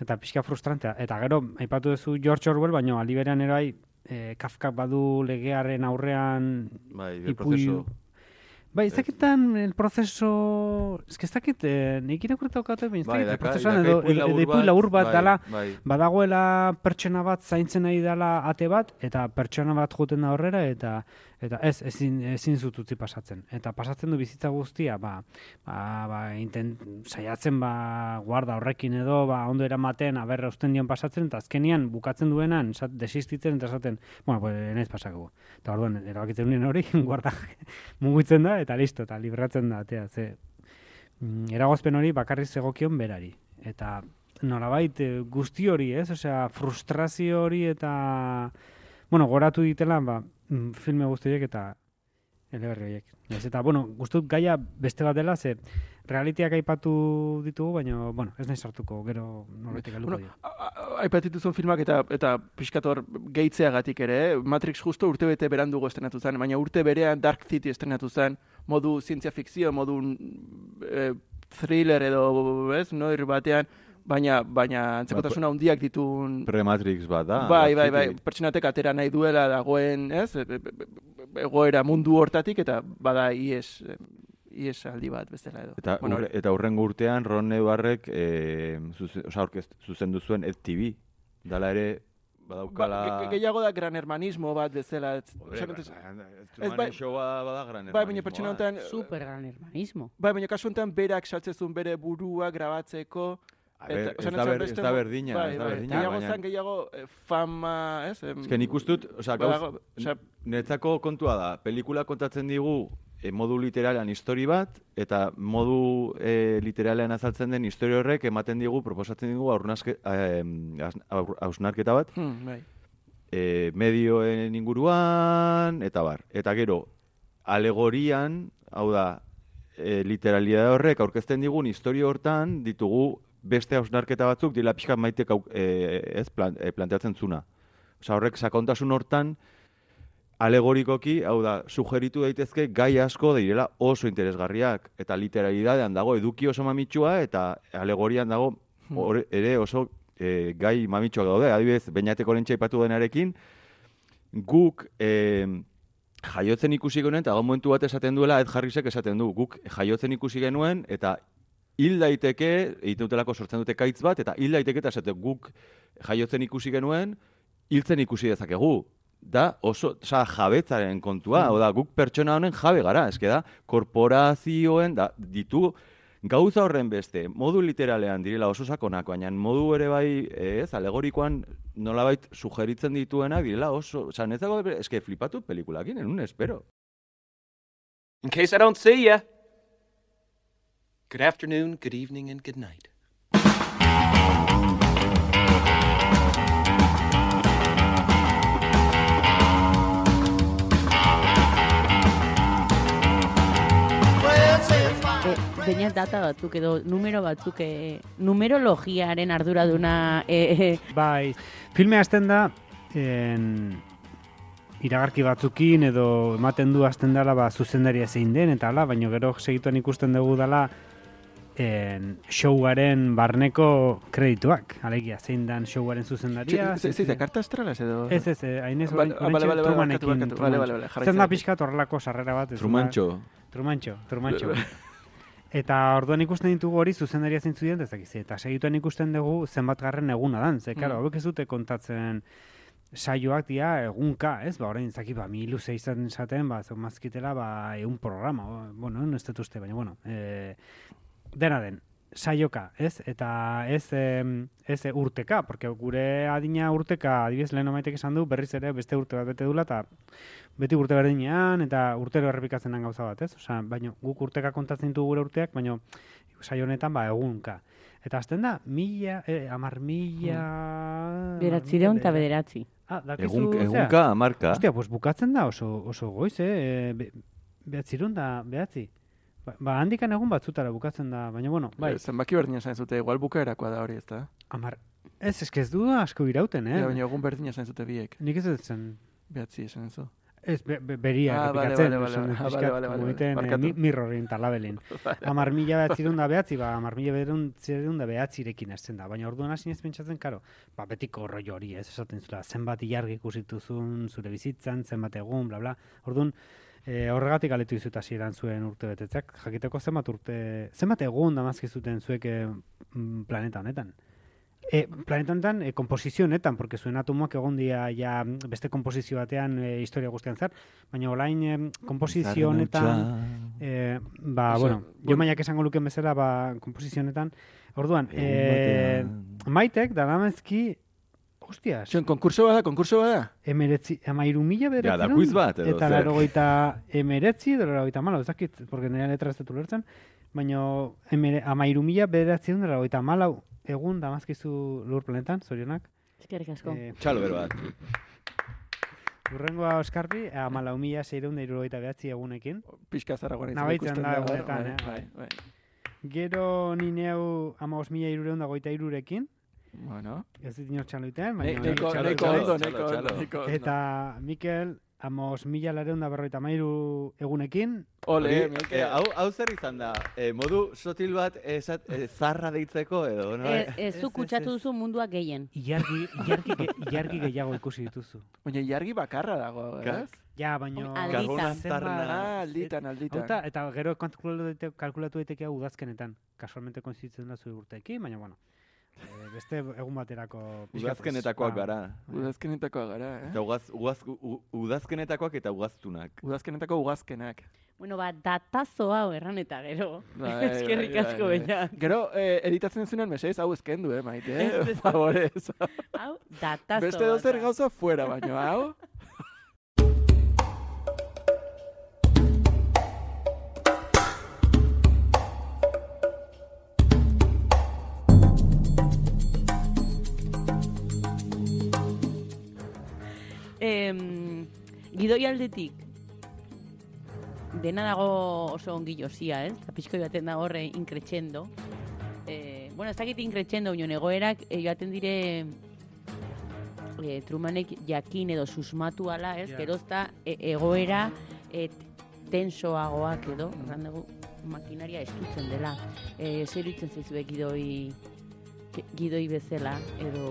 eta pixka frustrantea. Eta gero, aipatu duzu George Orwell, baino aldi berean ere bai, eh, Kafka badu legearen aurrean Bai, Ipui- proceso. Bai, ez dakitan el proceso... Ez que ez dakit, eh, nik baina ez Bai, dakit, prozesuan daka edo, edo, labur bat bai, dala, Bai, badagoela pertsona bat zaintzen nahi dela ate bat, eta pertsona bat joten da horrera, eta eta ez, ezin, ezin zut utzi pasatzen. Eta pasatzen du bizitza guztia, ba, ba, ba intent, saiatzen ba, guarda horrekin edo, ba, ondo eramaten, aberra usten dion pasatzen, eta azkenian bukatzen duenan, esat, desistitzen, eta esaten, bueno, pues, enez pasako. Eta orduan, erabakitzen nuen hori, [LAUGHS] guarda mugitzen da, eta listo, eta libratzen da, atea, ze, mm, eragozpen hori bakarrik zegokion berari. Eta nolabait eh, guzti hori, ez? Osea, frustrazio hori eta bueno, goratu ditela, ba, filme guztiek eta eleberri horiek. Ez, eta, bueno, gustut gaia beste bat dela, ze realitiak aipatu ditugu, baina, bueno, ez nahi sartuko, gero norbaitek helduko Bueno, dio. a- a- aipat dituzun filmak eta eta pixkator gehitzeagatik ere, eh? Matrix justo urte bete berandugo estrenatu zen, baina urte berean Dark City estrenatu zen, modu zientzia fikzio, modu eh, thriller edo, ez, noir batean, baina baina antzekotasuna handiak ditun Pre-Matrix bat da. bai, bai, bai, pertsonatek atera nahi duela dagoen, ez, e- e- e- egoera mundu hortatik eta bada ies, eh, ies aldi bat bezala edo. Eta, Bueno, urre, eta urrengo urtean Ron Neubarrek e, zuzen, oza, orkest, zuzendu zuen Ed TV. Dala ere, badaukala... Ba, ge- gehiago da gran hermanismo bat bezala. ez- ba, ez, bai- showa bada gran Bai, baina pertsona honetan, Super gran hermanismo. bai, baina kasu honetan berak saltzezun bere burua grabatzeko. A ber, ez da, ber, ez berdina, bai, ez da bai, berdina, Gehiago baina... zen, gehiago eh, fama, ez? em, Ez que nik uste dut, oza, gauz, badago- osea, netzako kontua da, pelikula kontatzen digu e, modu literalean histori bat, eta modu e, literalean azaltzen den historia horrek ematen digu, proposatzen digu hausnarketa bat, hmm, bai. e, medioen inguruan, eta bar. Eta gero, alegorian, hau da, e, literalidade horrek aurkezten digun historia hortan ditugu beste hausnarketa batzuk dila pixka maitek e, ez plan, e, planteatzen zuna. Osa horrek sakontasun hortan alegorikoki, hau da, sugeritu daitezke gai asko direla oso interesgarriak eta literalidadean dago eduki oso mamitsua eta alegorian dago hor, ere oso e, gai mamitsuak daude. Adibidez, bainateko lentsa ipatu denarekin, guk e, jaiotzen ikusi genuen, eta gau momentu bat esaten duela, Ed Harrisek esaten du, guk jaiotzen ikusi genuen, eta hil daiteke, egiten dutelako sortzen dute kaitz bat, eta hil daiteke, eta esaten guk jaiotzen ikusi genuen, hiltzen ikusi dezakegu. Da, oso, oza, jabetzaren kontua, mm. da, guk pertsona honen jabe gara, eske da, korporazioen, da, ditu, gauza horren beste, modu literalean direla oso sakonak, baina modu ere bai, ez, alegorikoan nolabait sugeritzen dituenak direla oso, oza, netzako, eske flipatu pelikulakin, en un espero. In case I don't see ya, good afternoon, good evening, and good night. E, Baina data batzuk edo numero batzuk e, numerologiaren arduraduna e, e, Bai, filme hasten da en, iragarki batzukin edo ematen du hasten dela ba, zuzendaria zein den eta hala, baina gero segituan ikusten dugu dela en, showaren barneko kredituak. Alegia, zein dan showaren zuzendaria. Ze- ze- zein- ze- karta astralaz edo? Ez, ez, eh, hainez bale, bale, Trumanekin, bale, bale, bale, Zer da dut. pixkat horrelako sarrera bat. ez? Trumantxo. Trumantxo, Trumantxo. [LAUGHS] Eta orduan ikusten ditugu hori zuzendaria zeintzu diren, ez dakiz, eta segituen ikusten dugu zenbat garren eguna dan, ze, karo, Mm. ez dute kontatzen saioak dira egunka, ez, ba, orain, zaki, ba, mi luze izan esaten, ba, zeu mazkitela, ba, egun programa, o, bueno, ez dut uste, baina, bueno, e, dena den, saioka, ez? Eta ez, ez e, urteka, porque gure adina urteka, adibidez lehen omaitek esan du, berriz ere beste urte bat bete dula, eta beti urte berdinean, eta urtero errepikatzen den gauza bat, ez? Osea, baina guk urteka kontatzen ditu gure urteak, baina saio honetan, ba, egunka. Eta azten da, mila, eh, amar mila... Beratzireun eta bederatzi. Ah, dakizu, Egun, egunka, marka. Ostia, pues bukatzen da oso, oso goiz, eh? Be, behatzirun da, behatzi. Ba, ba, handikan egun batzutara bukatzen da, baina bueno, bai, Eh, Zenbaki berdina esan zute, igual bukaerakoa da hori, ez da? amar, ez, eske ez du asko irauten, eh? Ja, baina egun berdina esan zute biek. Nik ez zen, Behatzi esan zu. ez, be, be, beria Ah, errepikatzen, bale, como bale. egiten, eh, mirrorin talabelin. [LAUGHS] Amar mila behatzirun da behatzi, ba, amar mila behatzirun da behatzirekin hasten da. Baina orduan hasi ez pentsatzen, karo, ba, betiko rollo hori, ez esaten zula, zenbat ilargi ikusituzun zure bizitzan, zenbat egun, bla, bla. Orduan, e, horregatik aletu izut hasieran zuen urte betetzak, jakiteko zenbat urte, zenbat egun damazki zuten zuek eh, mm, planeta honetan. E, planeta honetan, e, komposizio honetan, porque zuen atomoak egon dira ja mm, beste komposizio batean e, historia guztian zer, baina orain e, komposizio honetan, Eh, ba, Oso, bueno, bueno. jo maiak esango luken bezala, ba, komposizio honetan. Orduan, batean. maitek, daramezki, hostias, Zion, konkurso bada, konkurso bada? emeretzi, amairu mila Ja, da quiz bat, edo eta zer? larogeita emeretzi, edo larogeita malo, ez dakit, porque nire letra ez dut ulertzen, baina emere, amairu mila bederatzerun, da larogeita malau, egun damazkizu lur planetan, zorionak. Eskerrik asko. Eh, Txalo bero bat. Urrengoa Oskarbi, amalau mila seireun da irurogeita behatzi egunekin. Pixka zaragoan izan Nabaitzen ikusten da bai, egunetan, bai, eh? bai, bai. Gero ni neu amaos mila irureun da goita irurekin, Bueno, ez dit inor txaluiten, Ne- baina... neko, neko txalo, neko neko ondo. Eta Mikel, amos mila lareun da berroita mairu egunekin, Ole, Mikel. eh, hau, hau zer izan da? Eh, modu sotil bat esat, eh, zarra deitzeko edo, no? Ez, ez Ez, zu kutsatu duzu mundua gehien. ilargi, ilargi, ge- ilargi gehiago ikusi dituzu. Baina jargi bakarra dago, ez? Ja, baino... Alditan. Ah, alditan, alditan. Hauta, eta gero kalkulatu daite, kalkulatu daiteke hau udazkenetan. Kasualmente koinzitzen da zure urteekin, baina bueno. Eh, beste egun baterako... Udazkenetakoak ba, gara. Udazkenetakoak gara, eh? Eta ugaz, ugaz, u, udazkenetakoak eta ugaztunak. Udazkenetako ugazkenak. Bueno, ba, datazo hau erran eta gero. Bai, [LAUGHS] Eskerrik bai, asko bai, baina. Gero, eh, editatzen zuenan mesez, hau eskendu, eh, maite, eh? ez. Favorez. Hau, datazo Beste dozer gauza fuera, baino, hau? [LAUGHS] Em, gidoi aldetik, dena dago oso ongi josia, ez? Eta pixkoi baten da horre inkretxendo. Eh, bueno, ez dakit inkretxendo, baina egoerak eh, joaten dire eh, Trumanek jakin edo susmatu ala, ez? Ja. Gerozta e, egoera et, tensoagoak edo, erran dugu, makinaria estutzen dela. Eh, zer itzen zaizue gidoi, gidoi bezala, edo...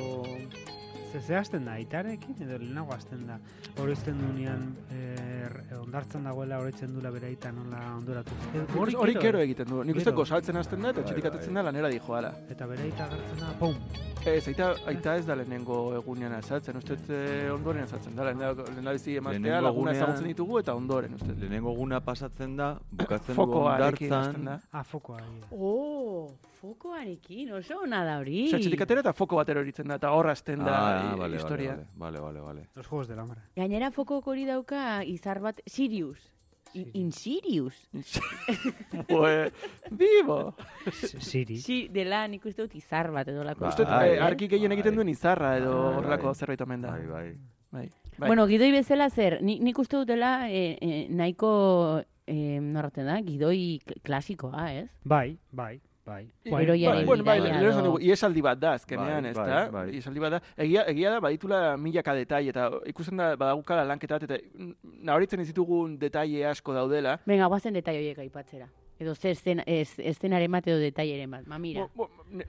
Ze ze hasten da, aitarekin edo lehenago hasten da. Oroizten duenean, er, ondartzen dagoela oroitzen dula bere aita nola ondoratu. Eh, Hori, hori kero egiten du. Nik uste gozaltzen hasten da, eta Bai, txetik atetzen da lanera dijoala. Eta bere aita agertzen da, pum! Ez, aita, aita ez da lehenengo egunean azaltzen, uste eh, ondoren azaltzen da, lehendabizi emaztea, laguna ezagutzen ditugu eta ondoren, uste. Lehenengo guna pasatzen da, bukatzen du ondartzan. da. Ah, fokoa. Oh, fokoarekin, oso ona da hori. Osea, txetik atera eta foko batero eritzen da, eta horra hasten da Ah, vale, historia. Vale, vale, vale, vale. Los juegos del hambre. Gainera fokok hori dauka izar bat Sirius. In, in Sirius. [LAUGHS] Pues, vivo! Siri. Si, dela nik uste dut izar bat edo lako. Ba, Uste dut, eh, arki gehien egiten bai. duen izarra edo Bai, horrelako bai. zerbait omen da. Bai, bai. Bai. bai. Bueno, gidoi bezala zer, ni, nik uste dut dela eh, eh, nahiko, eh, norraten da, gidoi kl- klasikoa, ez? Bai, bai, bai. Bai, bueno, bai, bidaia lehen esan edo- dugu, iesaldi bat da azkenean, Bai, ez bai, da? bai. Iesaldi bat da. Egia, egia da, baditula milaka detai, eta ikusten da, badagukala lanketa bat, eta nabaritzen ez ditugun detaile asko daudela. Venga, guazen detai horiek aipatzera. Edo zer zen, ez, eszenaren bat edo detaieren bat. Ma, mira. Bo- bo- ne-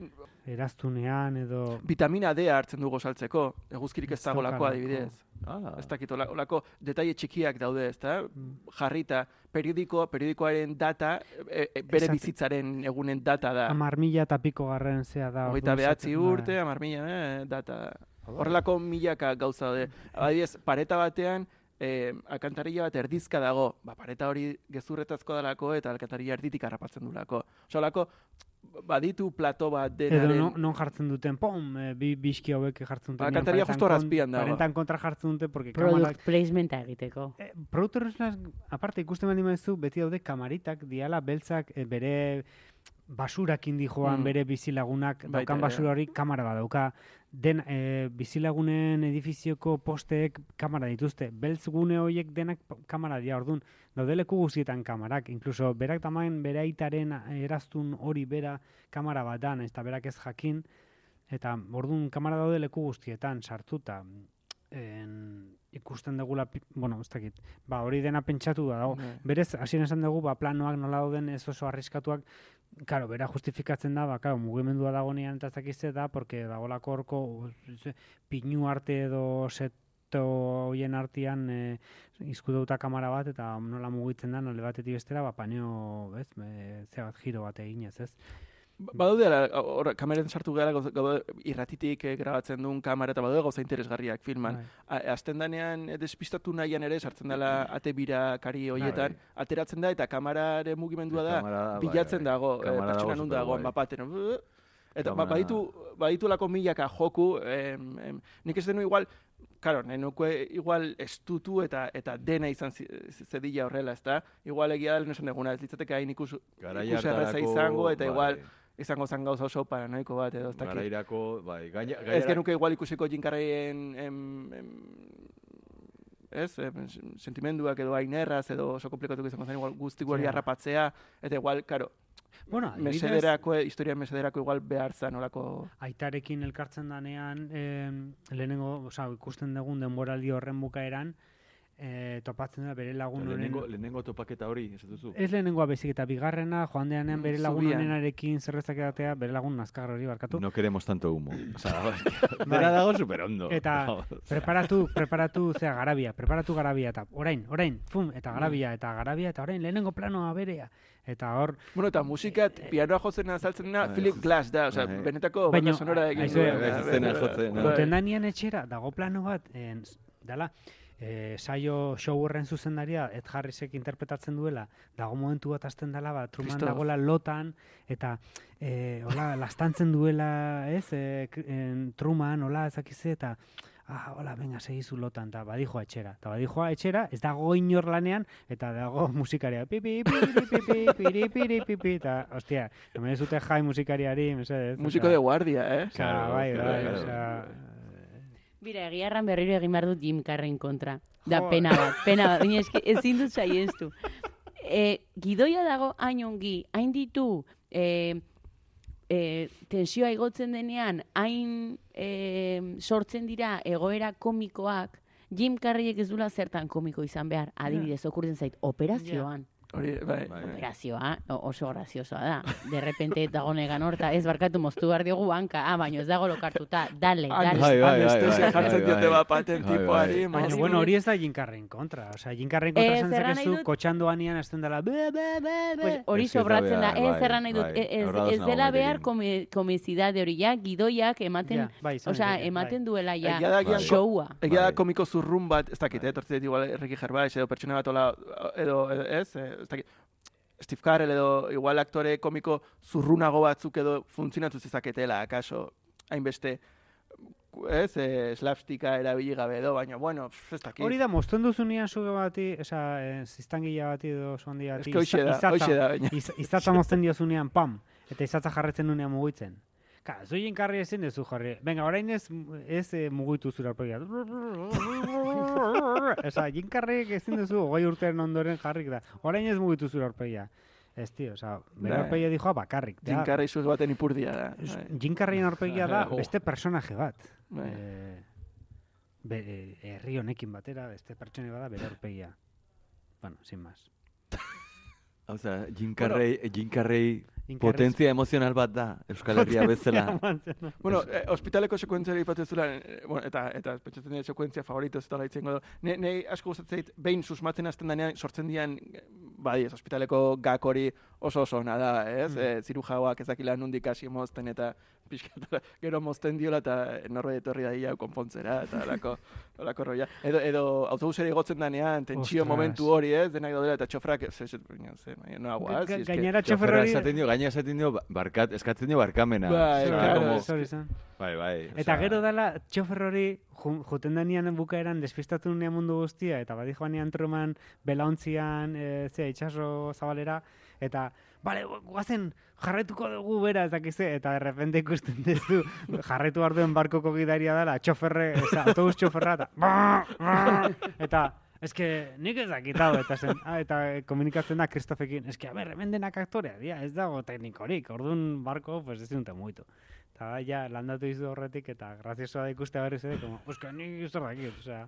Eraztunean edo... vitamina D hartzen du gozaltzeko, eguzkirik ez daukalako. adibidez. Ah, Ez dakit, ola- olako detaile txikiak daude, ez da? Mm. Jarrita, periodiko, periodikoaren data, e, e, bere Esate- bizitzaren egunen data da. Amar mila eta piko garren zea da. Orduan behatzi urte, bai. amar mila, eh, data da. Horrelako milaka gauza daude. Adibidez, pareta batean, eh, alkantarilla bat erdizka dago. Ba, pareta hori gezurretazko dalako eta alkantarilla erditik harrapatzen dulako. Osa, olako, baditu plato bat Edo denaren... non, non jartzen duten, pom, e, bi biski hauek jartzen duten. Ba, kantaria paretan justo razpian dago. Paretan kontra jartzen dute, porque Product kamarak... placementa egiteko. E, produktorrezlaz, aparte ikusten baldin maizu, beti daude kamaritak, diala beltzak e, bere basurakin di joan Mm. bere bizilagunak daukan basura hori kamara bat dauka. Den e, bizilagunen edifizioko posteek kamara dituzte. Beltz gune horiek denak kamara dira ordun. Daude leku guztietan kamarak. Incluso berak tamain bere aitaren eraztun hori bera kamara bat da, nahiz eta berak ez jakin. Eta ordun kamara daude leku guztietan sartuta. En, ikusten dugula, bueno, ez dakit, ba, hori dena pentsatu da dago. Bai. Berez, hasien esan dugu, ba, planoak nola dauden ez oso arriskatuak, Karo, bera justifikatzen da, ba, karo, mugimendua dagonean eta ze da, porque dagolako horko pinu arte edo seto hoien artean e, izkudauta kamara bat, eta nola mugitzen da, nole batetik bestera, ba, paneo, ez, e, ze bat, giro bat eginez, ez? Ba- Badaude, ala, hor, kameren sartu gara, irratitik eh, grabatzen duen kamera, eta badaude gauza interesgarriak filman. Bai. Azten danean, eh, despistatu nahian ere, sartzen dela ate bira kari hoietan, Bai. ateratzen da, eta kamararen mugimendua da, Kamara, bai, bilatzen bai. dago, eh, pertsona nun dagoen, bapaten. Eta ba, Kamara- baditu, baditulako milaka joku, em, em, nik ez denu igual, Karo, nahi nuke igual estutu eta eta dena izan zedila horrela, ezta? Igual egia da lehen esan duguna, ez litzateke hain ikus, ikus izango, eta bai. igual izango zan gauza oso paranoiko bat, edo ez dakit. Garairako, bai, gaina, Ez genuke igual ikusiko jinkarreien em, em, ez, em, sentimenduak edo hain erraz, edo oso komplikatuko izango zen igual guzti hori Ja. harrapatzea, eta igual, karo, Bueno, mesederako, historia mesederako igual behar zan olako... aitarekin elkartzen danean, eh, lehenengo, oza, ikusten dugun denboraldi horren bukaeran, eh, topatzen da bere lagun honen... Lehenengo, lehenengo topaketa hori, ez duzu? Ez lehenengoa bezik eta bigarrena, joan deanean Mm, bere lagun honenarekin zerrezak edatea, bere lagun nazkar hori barkatu. No queremos tanto humo. O sea, Bai. dena dago superondo. Eta preparatu, preparatu, zea, garabia, preparatu garabia, eta orain, orain, fum, eta garabia, eta garabia, eta orain, lehenengo planoa berea. Eta hor, Bueno, eta musikat, pianoa jotzen azaltzen dena, Bai. Philip Glass da, osea, Bai. benetako Baina, banda sonora egin Bai. Danien etxera, dago plano bat, en, dala, e, saio show horren zuzendaria, Ed Harrisek interpretatzen duela, dago momentu bat hasten dela, ba, Truman dagoela lotan, eta e, hola, lastantzen duela, ez, e, k- en, Truman, hola, ezakize, eta ah, hola, venga, segizu lotan, eta badijoa etxera. Eta badijoa etxera, ez dago inor lanean, eta dago [LAUGHS] musikaria, pipi, piri, pipi, piri, piri, pipi, eta, ostia, hemen ez dute jai musikariari, mesedez. Osea, de guardia, eh? Claro, bai, bai, osea, Bira, egia erran berriro egin behar dut Jim Carreyn kontra. Da, Jo. pena bat, pena bat. [LAUGHS] Baina eski, ezin dut saiestu. E, gidoia dago hain ongi, hain ditu e, e, tensioa igotzen denean, hain e, sortzen dira egoera komikoak, Jim Carreyek ez dula zertan komiko izan behar, adibidez, okurtzen zait, operazioan. Hori, bai. Bai. Operazioa, o- oso graziosoa da. De repente dagonegan horta, ez barkatu moztu behar diogu banka, ah, baino ez dago lokartuta, dale, dale. Bai, bai, bai, Anestesia bai, jartzen bai, diote bai. bapaten Bai, tipoari, bai. Baina, bueno, hori ez da jinkarren kontra. Osea, jinkarren kontra Ez, esan erran nahi zakezu, dut- kotxandoanian hasten dela, be, be, be, be. Pues hori Ez ez sobratzen da, ez bai, erran nahi dut, bai. ez, ez dela behar komizidade hori, ja, gidoiak ematen, bai, osea, daiteke, ematen bai. duela ja, showa. Egia da Bai. komiko zurrun bat, ez dakit, eh, tortzit igual Ricky Gervais edo pertsona bat edo, ez, eh, ez dakit, Steve Carell edo igual aktore komiko zurrunago batzuk edo funtzionatu zezaketela, akaso, hainbeste, ez, eh, slapsticka erabili gabe edo, baina, bueno, ez dakit. Hori da, mozten duzunean zuge bati, esa, eh, ziztangila bati edo zondi bati. Hoxe da, iza- hoxe da, baina. iz- Izatza mozten diozunean, pam, eta izatza jarretzen dunean mugitzen. Ka, zu jinkarri ezin dezu jarri. Venga, orain ez, ez eh, mugitu zure aurpegia. [LAUGHS] Esa, jinkarriek ezin dezu, goi urtearen ondoren jarrik da. Orain ez mugitu zure aurpegia. Ez, tio, oza, bere Bai. aurpegia dijoa bakarrik. Jim Carrey zuge baten ipurdia da. Bai. Jim Carreyen aurpegia da [LAUGHS] Oh. beste personaje bat. Bai. Eh, be, eh, herri honekin batera, beste pertsone bada bere aurpegia. Bueno, sin más. [LAUGHS] Hau za, Jim Carrey, Jim Carrey Potentzia emozional bat da, Euskal Herria bezala. Bueno, eh, ospitaleko sekuentziari ipatuzula, eh, bueno, eta, eta pentsatzen dut sekuentzia favorito ez dela itzengo du. Ne, ne asko gustatzen zait, behin susmatzen hasten denean, sortzen dian, eh, ez, ospitaleko gak hori oso oso ona da, ez? Mm. E, zirujauak ezakila nundik hasi mozten eta pixka gero mozten diola eta norbait etorri da ia konpontzera eta alako, [LAUGHS] alako roia. Edo, edo autobusera igotzen danean, tentsio momentu hori, ez? Denak daudela eta txofrak, ez, ez, ez, ez, no es que- Gainera txoferrari... esaten dio, gaina esaten dio, barkat, eskatzen dio barkamena. Bai, claro. Bai, bai. Eta gero dala, txofer hori ju- juten danian bukaeran despistatu nunean mundu guztia, eta badi joanean truman belauntzian, e, zea, itxaso zabalera, eta, bale, guazen, jarretuko dugu bera, ez dakize, eta de repente ikusten duzu, jarretu arduen barkoko gidaria dela, txoferre, eza, autobus txoferra, eta, eta, eske, nik ez dakit hau, eta, zen, ah, eta komunikatzen da Kristofekin, eske, a ber, hemen denak aktorea, dia, ez dago teknikorik, orduan barko, pues ez dute muitu. Eta da, ja, landatu izu horretik, eta graziosoa da ikustea berriz ere, como, oska, nik zer dakit, osea,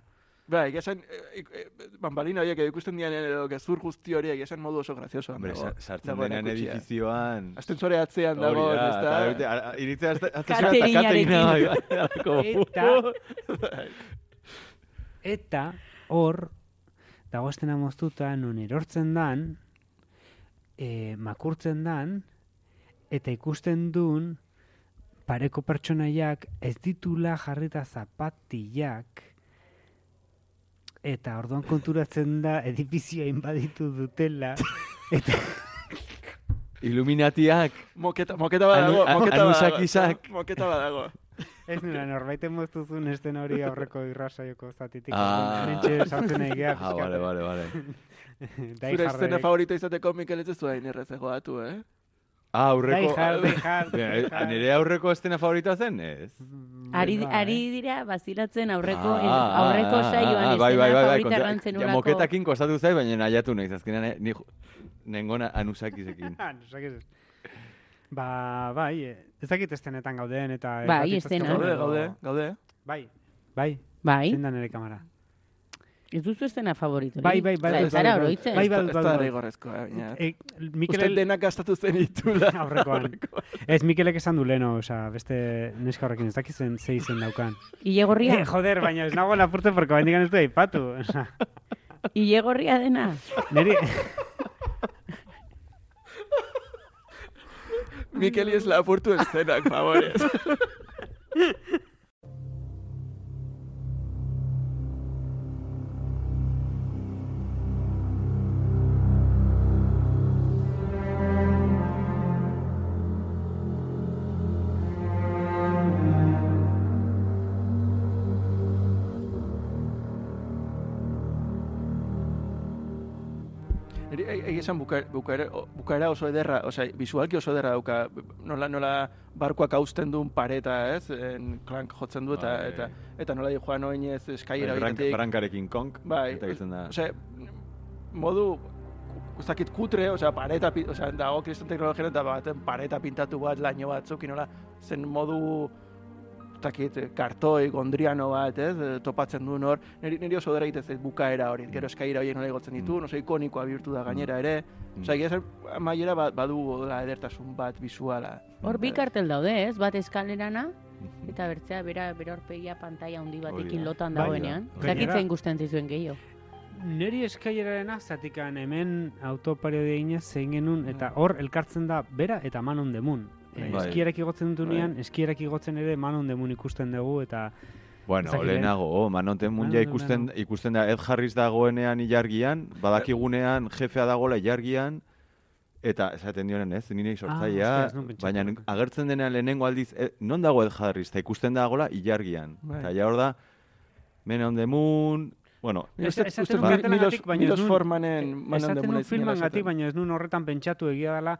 Bai, egia esan, e, e, bambalina horiek ikusten dian edo gezur guzti horiek, egia esan modu oso grazioso. Hombre, sa- sartzen denean edifizioan... Ascensore atzean dago, Hori da, ez eta da? bete- a- a- iritzea azte- azte- Cateringnarekin. cateringna, bai, bai. Eta, [LAUGHS] eta hor, dago estena moztuta, non erortzen dan, e, makurtzen dan, eta ikusten duen, pareko pertsonaiak ez ditula jarrita zapatillak, eta orduan konturatzen da edifizioa inbaditu dutela, [LAUGHS] eta Illuminatiak. Moketa, moketa badago, Anu- moketa badago. anusakisak. Moketa badago. ez nula, norbaiten moztuzun esten hori aurreko irrasaioko zatitik. Ah. Nintxe sartzen geha. Ah, vale, vale, vale. [LAUGHS] Zure estena favorito izateko Mikel ez ez zuen errezego batu, eh? Ah, aurreko... Die Hard, Die Hard, Bera, Die Hard. Nire aurreko estena favoritoa zen, ez? Ari, Bai. ari dira bazilatzen aurreko Ah, ah, aurreko ah, saioan ah, bai, bai, bai, bai, favorita errantzen ja, ulako. moketakin kostatu zait, baina nahiatu nahiz, azkenean eh, ni nengona anusakizekin. No es. [LAUGHS] Ba, bai, eh, ez dakit estenetan gauden eta... Bai, estena. Gaude, gaude, gaude. Bai, bai, Bai, zein da nire kamara. Ez duzu estena favorito. Bai, bai, bai, Ez bai, zara bai. oroitzen. Bai, Ez da- bai, ez da bai. rigorrezkoa, baina. Eh, Mikel Uste denak gastatu zen ditula. [LAUGHS] aurrekoan. Ez, Mikelek esan du leno, osea, beste neska horrekin ez dakizen ze izen daukan. [LAUGHS] Ilegorria, Eh, joder, baina ez nago lapurtzen porque baindik ez du aipatu. Osea, ilegorria dena. niri... Mikeli ez lapurtu eszenak, favorez. [LAUGHS] Egia buka, bukaera, o- bukaera oso ederra, osea, visualki oso ederra dauka, nola, nola barkoak hausten duen pareta, ez? En, klank jotzen du eta, Bai. eta, eta nola di joan oinez eskaira Brank, horietik. brankarekin konk, Bai, eta gizten da. Osea, modu, ez dakit kutre, osea, pareta, osea, dago kriston teknologian eta baten pareta pintatu bat, laino batzuk, nola, zen modu, dakit, kartoi, gondriano bat, ez, eh, topatzen duen hor, niri, niri oso dara zait bukaera hori, gero eskaira horiek nola igotzen ditu, Mm. oso ikonikoa bihurtu da gainera ere, Mm. osea, egia esan, amaiera bat, badu la edertasun bat, visuala. Hor bi kartel daude, ez? Bat eskalerana, eta bertzea bera bera aurpegia pantalla handi batekin da. lotan Bai, dagoenean. Gainera- zein gusten zizuen gehiago. Neri eskailerarena, zatikan hemen autopareodia inez zein genuen, eta hor elkartzen da bera eta manon demun. E, Bai. Eskierak igotzen dutunean, eskierak igotzen ere manon demun ikusten dugu, eta Bueno, Ezakit, eh? lehenago, oh, manonten mun ja Manon, ikusten, lehenago. ikusten da, Ed Harris dagoenean ilargian, badakigunean jefea dagoela ilargian, eta esaten dionen ez, nire ez nuen pentsatu. baina agertzen denean lehenengo aldiz, eh, non dago Ed Harris, eta ikusten dagoela ilargian. Bai. Eta ja hor da, Men on the Moon, bueno, Ez- Uste- esaten uste dut dut kartelengatik, Milos- baina ez Milos nun- Formanen Manon esaten de du Moon filmangatik, baina ez nun horretan pentsatu egia dela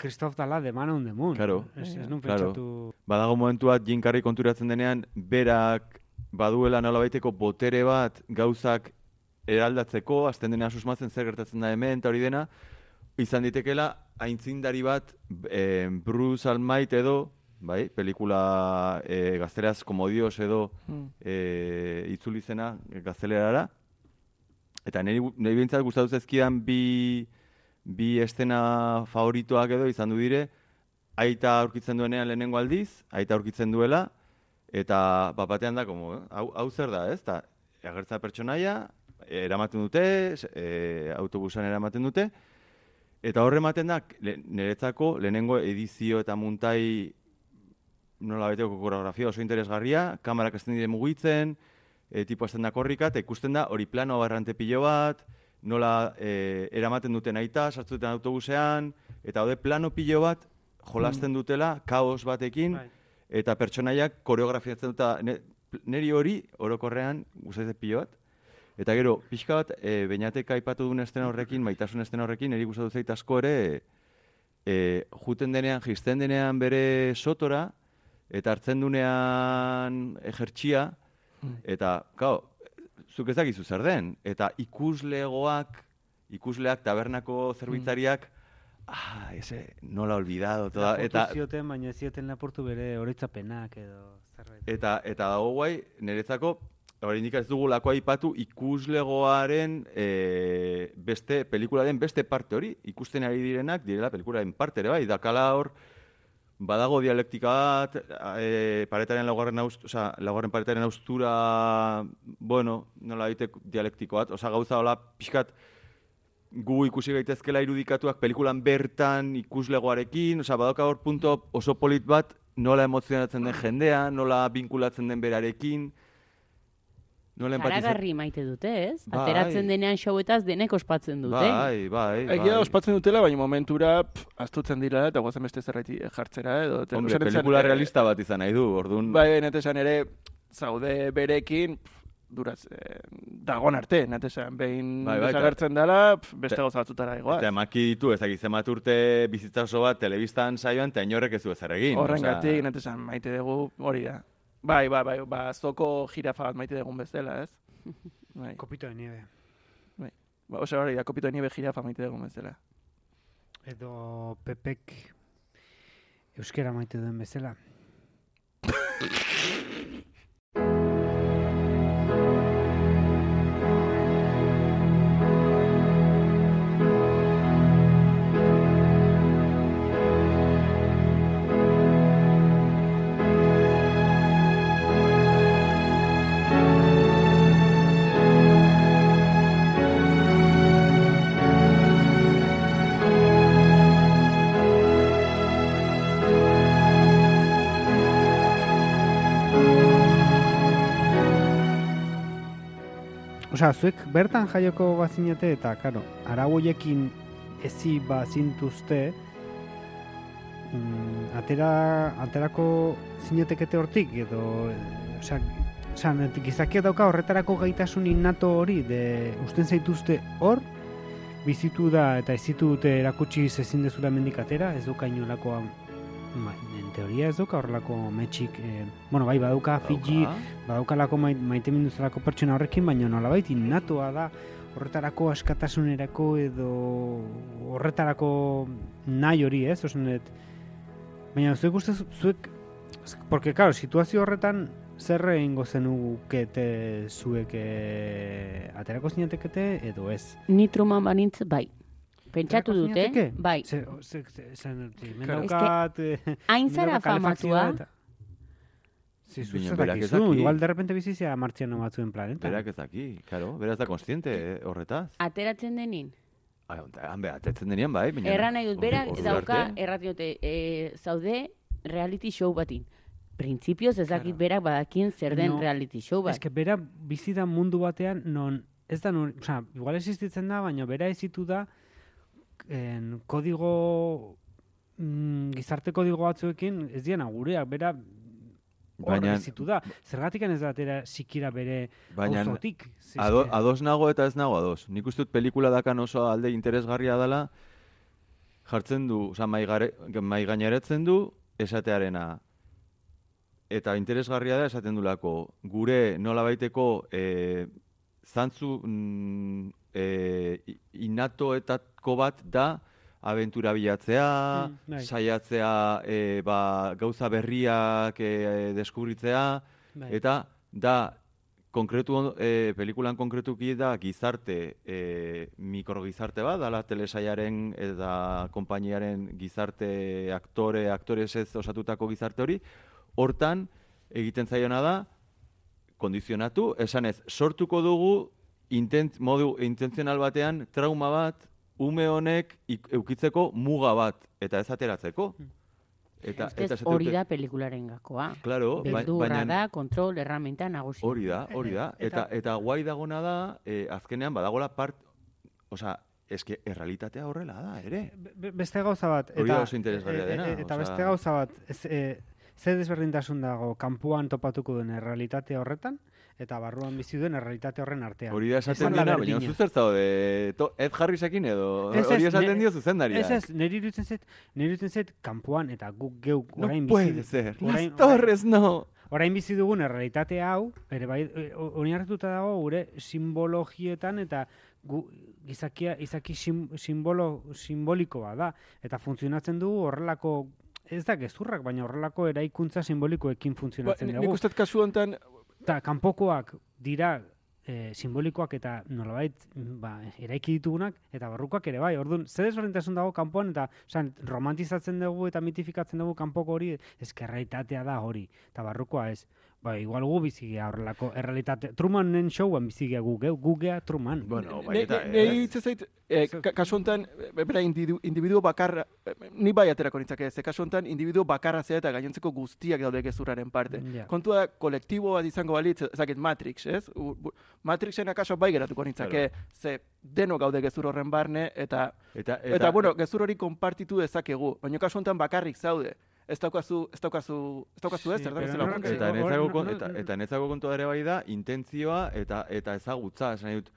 Christoph dala de Man on the Moon. Claro. Ez, ez nun Claro. pentsatu... badago momentu bat Jim Carrey konturatzen denean, berak baduela nolabaiteko botere bat gauzak eraldatzeko, azten denean susmatzen zer gertatzen da hemen, eta hori dena, izan ditekela aintzindari bat eh, Bruce Almighty edo, bai, pelikula eh, gazteraz komodios edo Mm. eh, itzuli zena gaztelerara, eta niri, niri bintzat gustatu zezkidan bi, bi estena favoritoak edo izan du dire, aita aurkitzen duenean lehenengo aldiz, aita aurkitzen duela, eta bat batean da, como, eh, hau, hau zer da, ez? Ta, agertza pertsonaia, eramaten dute, e, autobusan eramaten dute, eta horre ematen da, le, niretzako lehenengo edizio eta muntai nola beteko koreografia oso interesgarria, kamerak ezten dire mugitzen, e, tipo ezten da korrika, eta ikusten da hori plano barrante pilo bat, nola e, eramaten duten aita, sartu duten autobusean, eta hode plano pilo bat jolasten dutela, kaos batekin, Bai. eta pertsonaiak koreografiatzen duta, ne, neri hori orokorrean gustatzen pilo bat. Eta gero, pixka bat, e, beinatek aipatu duen estena horrekin, maitasun estena horrekin, niri gustatu zait asko ere, e, juten denean, jisten denean bere sotora, eta hartzen dunean ejertxia, eta, kao, zuk ez dakizu zer den, eta ikuslegoak, ikusleak, tabernako zerbitzariak, ah, ese, nola olvidado, toda, Eta zioten, baina ez zioten lapurtu bere oroitzapenak edo zerbait. Eta eta dago guai, niretzako oraindik ez dugulako aipatu ikuslegoaren e, beste pelikularen beste parte hori, ikusten ari direnak direla pelikularen parte ere bai, dakala hor badago dialektika bat, e, paretaren laugarren aust, osea, laugarren paretaren austura, bueno, nola ditek dialektiko bat, osea, gauza hola pixkat gu ikusi gaitezkela irudikatuak pelikulan bertan ikuslegoarekin, osea, badauka hor punto oso polit bat, nola emozionatzen den jendea, nola binkulatzen den berarekin, nola empatizatzen... Maite dute, ez? Bai. Ateratzen denean showetaz denek ospatzen dute. Bai, bai, bai. Egia ospatzen dutela, baina momentura pff, astutzen dira eta guazen beste zerraiti jartzera edo. te- Hombre, pelikula realista bat izan nahi du, orduan... Bai, netesan ere, zaude berekin, pff, duraz, eh, dagon arte, netesan, behin Bai, bai, desagertzen dela, pff, beste gauza batzutara egoaz. Eta emaki ditu, ez dakit zenbat urte bizitza oso bat telebistan saioan, eta inorrek ez du ezer egin. Horrengatik, osea, netesan, maite dugu hori da. Bai, bai, bai, ba, zoko jirafa bat maite dugun bezala, ez? [LAUGHS] Bai, Kopito de nieve. ba, oso hori da, kopito niebe jirafa maite dugun bezala. Edo Pepek euskera maite duen bezala. Osea, zuek bertan jaioko bazinete eta, karo, arau hoiekin ezi bazintuzte, mm, atera, aterako zinetekete hortik, edo, osea, net- gizakia dauka horretarako gaitasun innato hori, de usten zaituzte hor, bizitu da eta ezitu dute erakutsi ezin dezula mendik atera, ez duka inolako, ba, en teoria ez duka horrelako metxik, eh, bueno, bai, badauka Fiji, dauka. badaukalako mai, maite minduzelako pertsona horrekin, baina nolabait innatoa da horretarako askatasunerako edo horretarako nahi hori, ez? Osunet, baina zuek uste zuek, porque, claro, situazio horretan zer egingo zenukete zuek eh, aterako zinatekete edo ez? Ni truman banintz, bai. Pentsatu dute, zinateke? bai. Ze, ze, ze, zen, hemen Claro. daukat, eh, Hain zara famatua, Si, Baina zer berak ez daki. igual derrepente bizizia martziano batzuen planetan. Berak ez daki, claro, beraz da konstiente eh, horretaz. ateratzen denin. Ah, Han behatetzen denean, bai, baina... Erran nahi dut, berak dauka, erraten dute, e, zaude reality show batin. Printzipioz ez dakit Claro. berak badakin zer den No, reality show bat. Ez que bera bizi da mundu batean non ez da non, osea, igual existitzen da, baina bera ezitu da en, kodigo mm, gizarte kodigo batzuekin ez diena gureak, bera Baina- ezitu da. Zergatik ez da atera sikira bere Baina auzotik. Ze ado, ados nago eta ez nago ados. Nik uste dut pelikula dakan oso alde interesgarria dela, jartzen du, oza, mai, gare, mai gaineretzen du, esatearena. Eta interesgarria da esaten dulako, gure nola baiteko e, zantzu mm, e, i- innatoetako bat da, abentura bilatzea, Mm, bai. saiatzea e, ba, gauza berriak e, deskubritzea, Bai. Eta da konkretu, e, pelikulan konkretuki da gizarte, e, mikrogizarte bat, dala telesaiaren eta konpainiaren gizarte aktore, aktorez ez osatutako gizarte hori, hortan egiten zaiona da, kondizionatu, esanez, sortuko dugu intent, modu intentzional batean trauma bat ume honek ik- eukitzeko muga bat, eta ez ateratzeko. Eta, Ustez eta hori esaten da pelikularen gakoa. Claro, ba- Beldurra baina da, kontrol, erramenta nagusi. hori da, hori da. Eta, Eta- eta guai dagona da, eh, azkenean badagola part, osea, eske errealitatea horrela da, ere. Be- beste gauza bat. Hori da oso interesgarria e- e- dena, Eta osea- beste gauza bat, ez, e, ze desberdintasun dago kanpoan topatuko duen errealitate horretan, eta barruan bizi duen errealitate horren artean. Hori da esaten dena, baina zu zer zaude, Ed Harrisekin edo, Ez, hori esaten dio zuzendariak. Ez ez, niri iruditzen zait, niri iruditzen zait kanpoan eta guk geuk No orain puede bizi ser, orain- las torres no. Orain bizi dugun errealitate hau, ere bai, e, oinarrituta dago gure simbologietan eta gu, gizakia, izaki sim, simbolo, simbolikoa da. Eta funtzionatzen dugu horrelako, ez da gezurrak, baina horrelako eraikuntza simbolikoekin Ba, funtzionatzen nik dugu. uste dut kasu honetan, Eta kanpokoak dira e, simbolikoak eta nolabait ba, eraiki ditugunak eta barrukoak ere bai. Orduan, zer desberdintasun dago kanpoan eta osan, romantizatzen dugu eta mitifikatzen dugu kanpoko hori eskerraitatea da hori eta barrukoa ez. Ba, igual gu bizigea horrelako errealitate. Trumanen showan bizigea gu, geu, gu gea Truman. Bueno, bai, eta ne- Nei ez. hitz zait, eh, ka- kasu honetan, eh, bera individu, individu bakarra, eh, ni bai aterako nintzake, ze kasu honetan individu bakarra zea eta gainontzeko guztiak daude gezurraren parte. Ja. Kontua da, kolektibo bat izango balitz, ezakit Matrix, ez? Matrixen akaso bai geratuko nintzake, ze deno gaude gezur horren barne, eta, Eta, eta, bueno, gezur hori konpartitu dezakegu, baina kasu honetan bakarrik zaude. Ez daukazu, ez daukazu, ez daukazu ez, zer laguntza. Eta no- eta, eta kontua ere bai da, intentzioa eta eta ezagutza. Esan dut,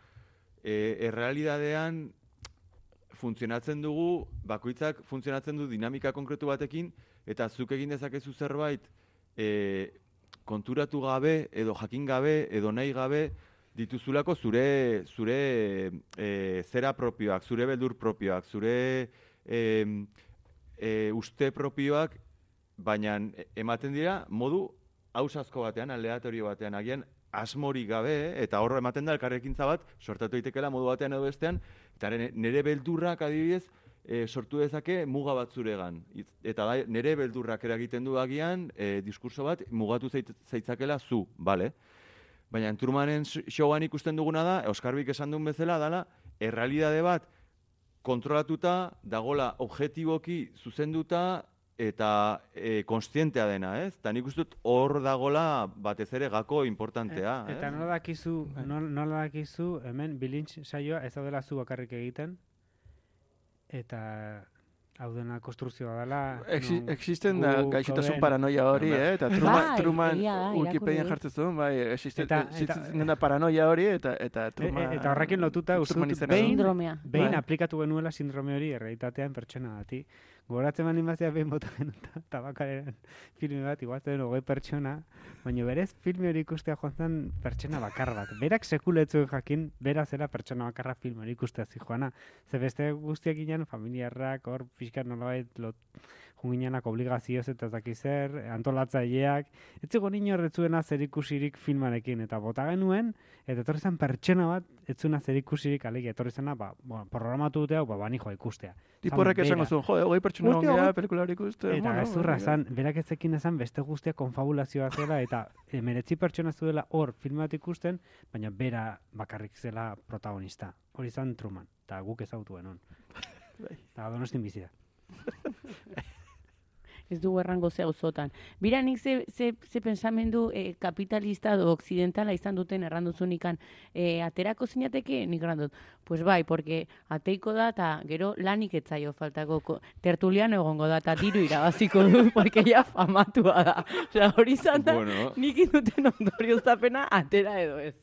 e, errealidadean funtzionatzen dugu, bakoitzak funtzionatzen du dinamika konkretu batekin, eta zuk egin dezakezu zerbait e, konturatu gabe, edo jakin gabe, edo nahi gabe, dituzulako zure, zure e, zera propioak, zure beldur propioak, zure e, e, uste propioak, baina ematen dira modu hausazko batean, aleatorio batean, agian asmorik gabe, eta horro ematen da elkarrekintza bat, sortatu daitekeela modu batean edo bestean, eta nire, beldurrak adibidez, e, sortu dezake muga bat zuregan. Eta da, nire beldurrak eragiten du agian, e, diskurso bat mugatu zait, zaitzakela zu, bale? Baina sh- showan ikusten duguna da, Oskarbik esan duen bezala, dala, errealidade bat kontrolatuta, dagola objetiboki zuzenduta, eta e, konstientea dena, ez? Eta nik uste dut hor dagola batez ere gako importantea. Eta ez? nola dakizu, nol- nola dakizu hemen bilintz saioa ez daudela zu bakarrik egiten, eta hau dena konstrukzioa dela. Exi, non existen da gaixotasun paranoia hori, Bai. eh? Eta Truman, Bai, Truman egia Wikipedian dut. jartzen zuen, bai, existen, Eta- eta- da paranoia hori, eta, eta E- Truman... e- eta horrekin lotuta uste dut behin, behin Bai. aplikatu genuela sindrome hori errealitatean pertsona bati. Goratzen bani mazia behin bota tabakaren filme bat, igual zen pertsona, baina berez filme hori ikustea joan zen pertsona bakar bat. Berak sekuletzuen jakin, bera zera pertsona bakarra film hori ikustea zijoana. Ze beste guztiak ginen, familiarrak, hor pixka nolabait lot, junginak obligazioz eta ez dakiz zer, antolatzaileak, ez zegoen inorretzuena zer ikusirik filmarekin, eta bota genuen, eta etorri zen pertsona bat, ez zuena zer ikusirik, alegia, etorri zena, ba, bueno, programatu dute hau, ba, bani joa ikustea. Tiporrek esango bera. zuen, jode, hogei pertsona Hostia, ongea, hogei- pelikula hori ikuste. Eta gezurra zan, berak ezekin esan beste guztia konfabulazioa zela, eta emeretzi pertsona zuela hor filmat ikusten, baina bera bakarrik zela protagonista. Hori zan Truman, eta guk ezagutu genuen. [LAUGHS] Eta donostin bizi da. [LAUGHS] Ez dugu errango ze auzotan. Bira nik ze, ze, ze pensamendu eh, kapitalista edo occidentala izan duten erranduzunikan eh, aterako zinateke nik errandut. Pues bai, porque ateiko da eta gero lanik etzaio faltako ko- tertulian egongo da eta diru irabaziko du, [LAUGHS] porque ja famatua da. Osea, hori izan da, Bueno. nik induten ondorioztapena atera edo ez.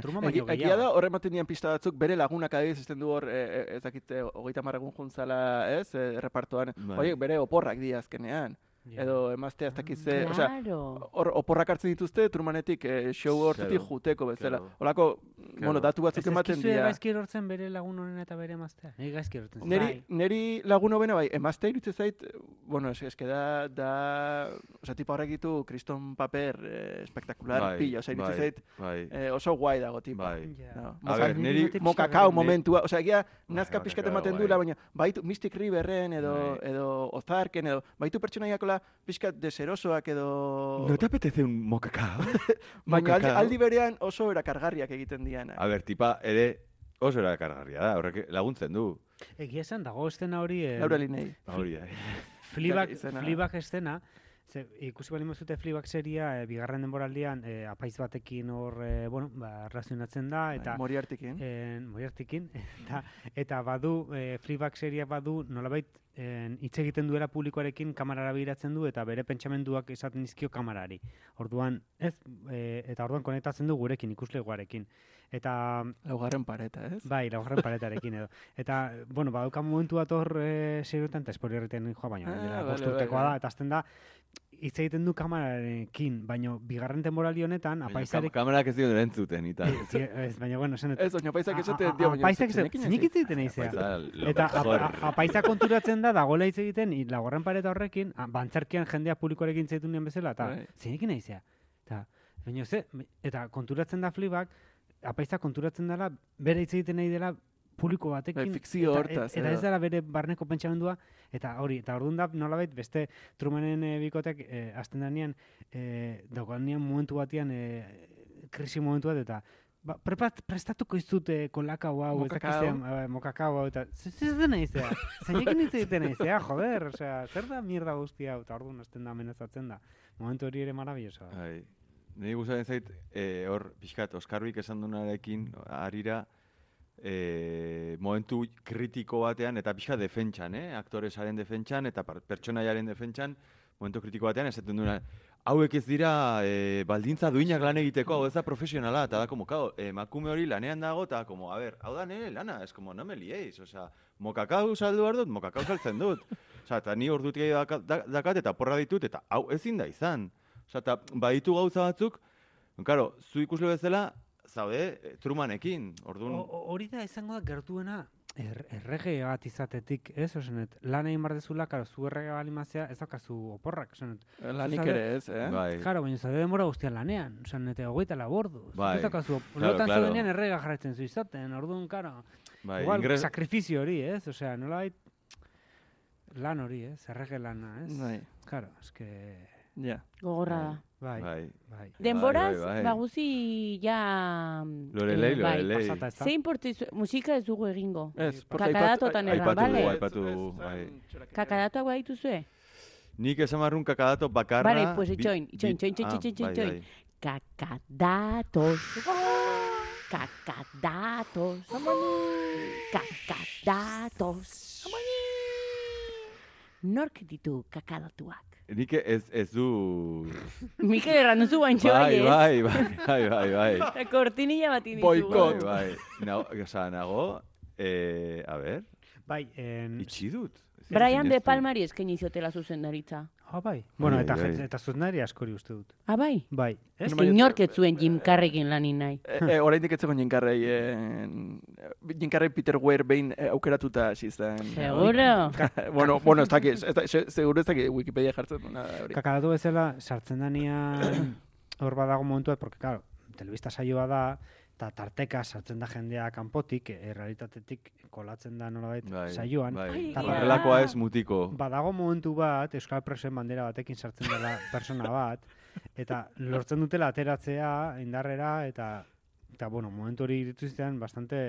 Truman Egi, baino egia gehiago. da, horre ematen dian pista batzuk, bere lagunak adibidez ezten du hor, e, e, ez dakit, hogeita marregun juntzala, ez, e, repartoan, Bai. horiek bere oporrak dira azkenean. Ja. edo emazte ez dakit ze, osea, Claro. hor oporrak hartzen dituzte trumanetik eh, show hortetik Claro, juteko bezala. claro. Olako, bueno, datu batzuk Ez ematen dira. gaizki erortzen bere lagun honen eta bere emaztea. Nik gaizki erortzen. zait. Neri, Bai. neri lagun hobena bai, emazte iruditzen zait, bueno, es, eske da, da, osea, tipo horrek ditu kriston paper eh, espektakular, pila, osea, iruditzen zait, bai, eh, oso guai dago, tipo. bai. Ja. No, A ber, neri- mokakao momentua, osea, egia nazka Bai, pixkat mokakao, ematen bai. duela, baina baitu Mystic Riverren edo, Bai. edo Ozarken edo, baitu pertsonaiakola pixkat deserosoak edo... ¿No te apetece un mocacao? [LAUGHS] baina aldi, mokakao? aldi berean oso erakargarriak egiten diana. A ber, tipa, ere oso erakargarria da, horrek laguntzen du. Egia esan, dago estena hori... eh, Laura Linei. Hori da. Izena. Fleabag estena, ze, ikusi bali mazute Fleabag seria, e, bigarren denboraldian, e, apaiz batekin hor, e, bueno, ba, razionatzen da, eta... Bai, Moriartikin. En, Moriartikin, [LAUGHS] eta, eta badu, e, Fleabag seria badu, nolabait, hitz egiten duela publikoarekin kamarara begiratzen du eta bere pentsamenduak esaten dizkio kamarari. Orduan, ez, e, eta orduan konektatzen du gurekin, ikusleguarekin. Eta, Laugarren pareta, ez? bai, laugarren paretarekin edo. Eta, bueno, badauka momentu bat hor e, serioetan, eta spoilerreten joa, baina, Ah, dela, bale, urtekoa bale. da, eta azten da, hitz egiten du kamararekin, baina bigarren temporali honetan, apaizarek... kam- Kamerak ez dio erantzuten, eta. Sí, ez, baina, bueno, esan, Ez, oina paizak esaten A- a- dio, baina zeinek hasi? hitz egiten eizea. Lo Eta a- mejor. a- apaizak konturatzen da, dagoela hitz egiten, i- laugarren pareta horrekin, bantzerkian jendea publikoarekin hitz egiten bezala, eta Bai. zeinekin eizea. Eta, baina ze, eta konturatzen da flibak, apaizak konturatzen dela, bere hitz egiten nahi dela publiko batekin. Bai, fikzio eta, hortaz, Eta edo. ez dela bere barneko pentsamendua, eta hori, eta orduan da, nolabait, beste Trumanen e, bikotek, e, azten danean, e, daukanean momentu batean, e, krisi momentu bat, eta ba, prepat, prestatuko izute kolakau hau, ez Mokakao. dakiztean, ba, mokakao hau, eta zer zer den naizea, zeinekin hitz egiten naizea, joder, osea, zer da mierda guztia hau, eta orduan azten da amenazatzen da. Momentu hori ere marabillosoa. da. Bai. Niri gustatzen zait, hor, pixkat, Oskarbik esan dunarekin, arira, eh, momentu kritiko batean, eta pixkat defentsan, eh? aktoresaren defentsan, eta pertsonaiaren defentsan, momentu kritiko batean, esaten duena, hauek ez dira eh, baldintza duinak lan egiteko, hau ez da profesionala, eta da, como, kao, emakume hori lanean dago, eta, como, a ber, hau da nire lana, ez, como, no me liéis, osea, mokakau saldu behar dut, mokakau saltzen dut. Osea, eta ni ordutik dakat, dakat, eta porra ditut, eta hau ezin da izan. Osea, eta baditu gauza batzuk, Claro, zu ikusle bezala, zaude, eh, trumanekin, orduan... Hori da izango da gertuena er, errege bat izatetik, ez, osenet, lan egin bar dezula, karo, zu errege bali mazea, ez daukazu oporrak, osenet. Lanik Zuzade- ere ez, eh? bai, Claro, baina zaude denbora guztian lanean, osenet, hogeita labordu. Bai. Ez daukazu, Claro, lotan claro. zaudenean errega jarraitzen zu izaten, orduan, karo, bai, igual, ingres... sakrifizio hori, ez, osea, nolabait, lan hori, ez, errege lana, ez. Bai, Claro, eske, ja. Gogorra da. Bai, bai. Bai. Denboraz, bai, bai. ba guzi ja... Lorelei, eh, bai. Lorelei. Pasata, ez da? Ze importe musika ez dugu egingo. Ez, Kakadatotan erran, aipatu bale? dugu, aipatu dugu, bai. Kakadatoak bai dituzue? Nik esan marrun kakadato bakarra... Vale, pues bi- itxoin, itxoin, bi- itxoin, itxoin, itxoin, bai, itxoin. bai. Kakadatos. Kakadatos. Kakadatos. Nork ditu kakadatuak? Nik ez, ez du... [LAUGHS] Mikel erran duzu baintxo bai, bai, bai, bai, bai, [LAUGHS] bai, bai. Kortinilla bat inizu. Boikot. Bai, bai. Nago, oza, nago, eh, a ber, Bai, en... itxi dut. Brian de. Palmari eskaini ziotela zuzendaritza. Ah, bai. Bueno, Bai, eta, bai. eta zuzenari askori uste dut. Ah, bai? Bai. Ez? Ez baina- inork ez zuen Jim Carrekin lanin nahi. E, e, oraindik ez zegoen jinkarrei, eh, jinkarrei Peter Weir behin eh, aukeratuta hasi zen. Seguro. [LAUGHS] bueno, bueno, ez dakit, ez da, se- seguro ez dakit Wikipedia jartzen. Kakadatu bezala, sartzen danean hor badago momentu bat, porque, claro, telebista saioa da, eta tarteka sartzen da jendea kanpotik, e, realitatetik kolatzen da nolabait Bai, saioan. Bai. Horrelakoa ez mutiko. Badago momentu bat, Euskal Presen bandera batekin sartzen dela [LAUGHS] persona bat, eta lortzen dutela ateratzea indarrera, eta, eta bueno, momentu hori irituztean bastante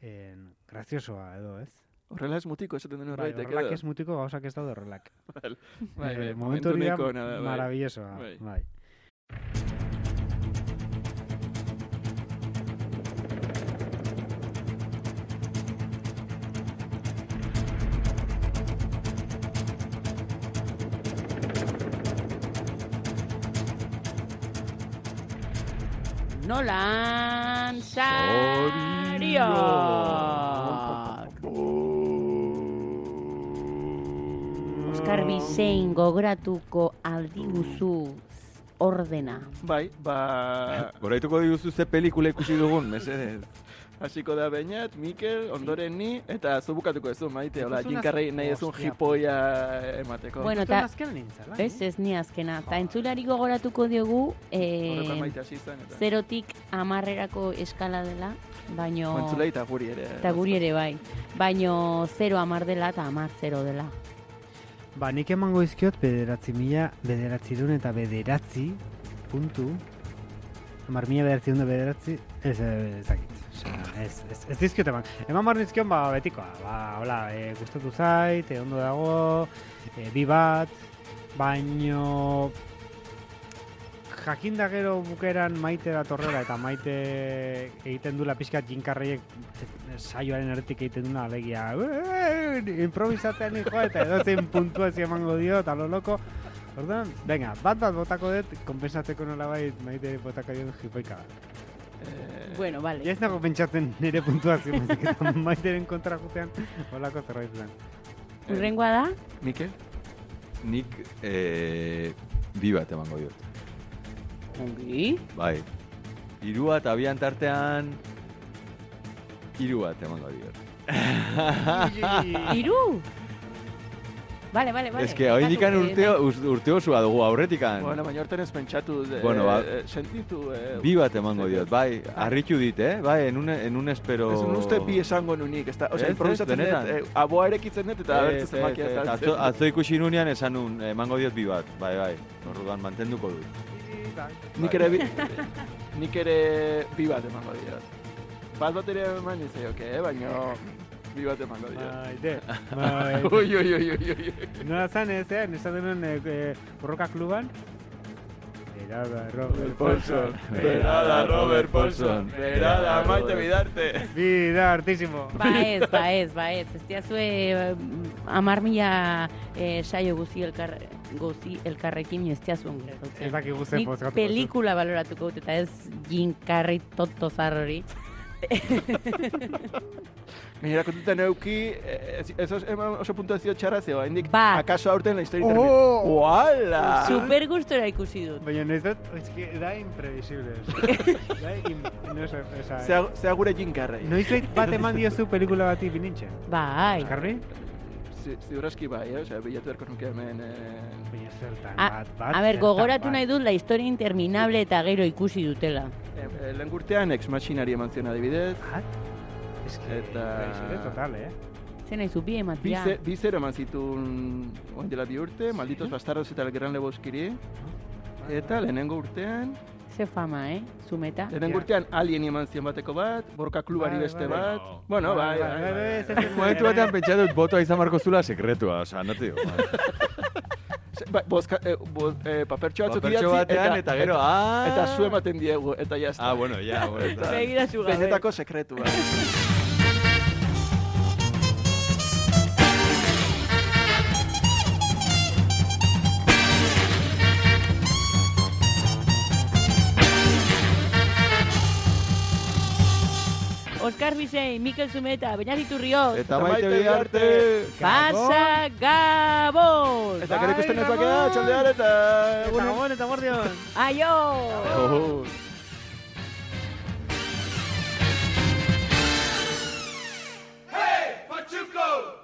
en, graziosoa edo, ez? Horrela ez mutiko esaten duen Bai, horretek, horrelak ez mutiko gauzak ez daude horrelak. Bai, Eh, bai, momentu hori da bai. maravillosoa. Bai. Bai. Nolan Sario. Oskar Bisein gogoratuko aldiguzu ordena. Bai, ba... Goraituko diguzu ze pelikula ikusi dugun, mesedez. Hasiko da bainat, Mikel, ondoren ni, eta zubukatuko ez du, maite, hola, Ez jinkarrei nahi ezun jipoia emateko. Bueno, Eta azkenan nintzen, ez, ez ni azkena. Eta entzulari gogoratuko diogu, eh, zerotik amarrerako eskala dela, baino... Entzulei eta guri ere. Eta guri ere bai. Baino zero amar dela eta amar zero dela. Ba, nik emango izkiot bederatzi mila, bederatzi dun eta bederatzi puntu. Hamar mila bederatzi dun da bederatzi, ez, ez, ez dakit. Ez, ez, ez dizkiot eman. Eman bar nizkion, ba, betikoa. Ba, hola, e, gustatu zait, e, ondo dago, e, bi bat, baino jakinda gero bukeran maite da torrela eta maite egiten dula pixkat jinkarreiek eh, saioaren erretik egiten duna alegia "Eh, improvisatzen joa eta edozein puntuazio emango dio eta lo loko Orduan, venga, bat bat botako dut, konpensatzeko nolabait maite botako dion jipoika bat. Eh, Bueno, vale. Ja ez nago pentsatzen nire puntuazio, baizik eta maiteren kontra jutean, holako zerbait plan. Urrengoa da, Mikel? Nik eh, bi bat emango diot. ongi, Bai. Irua eta bian tartean hiru bat emango diot. iru! Vale, vale, vale. Ez que indikan Barkatu, eh, urteo, uz- urte osua dugu aurretikan. Bueno, baina horten ez pentsatu, eh, Bueno, ba- eh, sentitu... Eh, Bi bat emango diot, bai, harritu dit, eh? Bai, en un, en un espero... Ez un uste bi esango nunik, ez da, Ez, osea, ez, improvisatzen dut, eh, aboa erekitzen dut, eta abertzen ez, zemakia ez, atzo, azaltzen. atzo ikusi nunean esan nun, emango diot bi bat, bai, bai. Orduan mantenduko dut. Nik ere, bi, nik ere bi bat emango diot. Bat bat ere eman nizaioke, eh? baina Maite, maite. Ui, ui, ui, ui, ui. Nola zan ez, eh? Eh, borroka kluban? Berada, Robert Paulson, berada Robert Paulson, berada Maite Bidarte. Vida, hartísimo. Ba ez, ba ez, ba ez. Ez diazue amar mila eh, saio guzi elkar, guzi elkarrekin ez diazuen. Ez dakigu zen Nik pozkatuko pelikula baloratuko dut eta ez jinkarri toto. [LAUGHS] Gainera kontutan euki, eh, ez, ez os- eman oso puntuazio txarra zeo, hendik, akaso aurten la historia Oh! Uala! Super gustora ikusi dut. Baina ez dut, es que da imprevisible. [LAUGHS] da im, no sé, o sea, Zea, zea gure jinkarrei. Noizbait bat eman diozu pelikula bati binintzen? Bai. Eskarbi? Zi- Ziurazki bai, eh? Osea, bilatu beharko nuke hemen... Eh... Zertan, A, bat, bat. a ber, gogoratu bat. nahi dut la historia interminable eta gero ikusi dutela. Eh, eh, lehen gurtean ex machinari eman zion adibidez. Bat? Es que, Eta- imprevisible total, eh? Zer nahi zu bi Bi, ematia. ze, bi zero eman zituen oin dela bi urte, Malditos Bastardos eta El Gran Lebowskiri. Eta lehenengo urtean, Ze fama, eh? Zumeta. Ja. urtean Alien eman zion bateko bat, Borka Klubari beste bat. Bueno, bai, bai, bai. Momentu batean pentsatu dut botoa izan marko zula sekretua, oza, no te digo. Ze- Bai, bozka, eh, bo, eh, papertxo batzuk idatzi, batean eta gero, ah! Eta zu ematen diegu, eta jazta. Ah, bueno, ya, bueno. eta- Begira zu gabe. Benetako sekretua. [LAUGHS] Oscar Vicente, Miquel Zumeta, Beñat Iturrió. Está Maite Vidarte. Pasa Gabón. Eta que usted nos va a quedar, chaldear, eta. Eta Gabón, eta Mordión. Aio. Hey, Pachuco!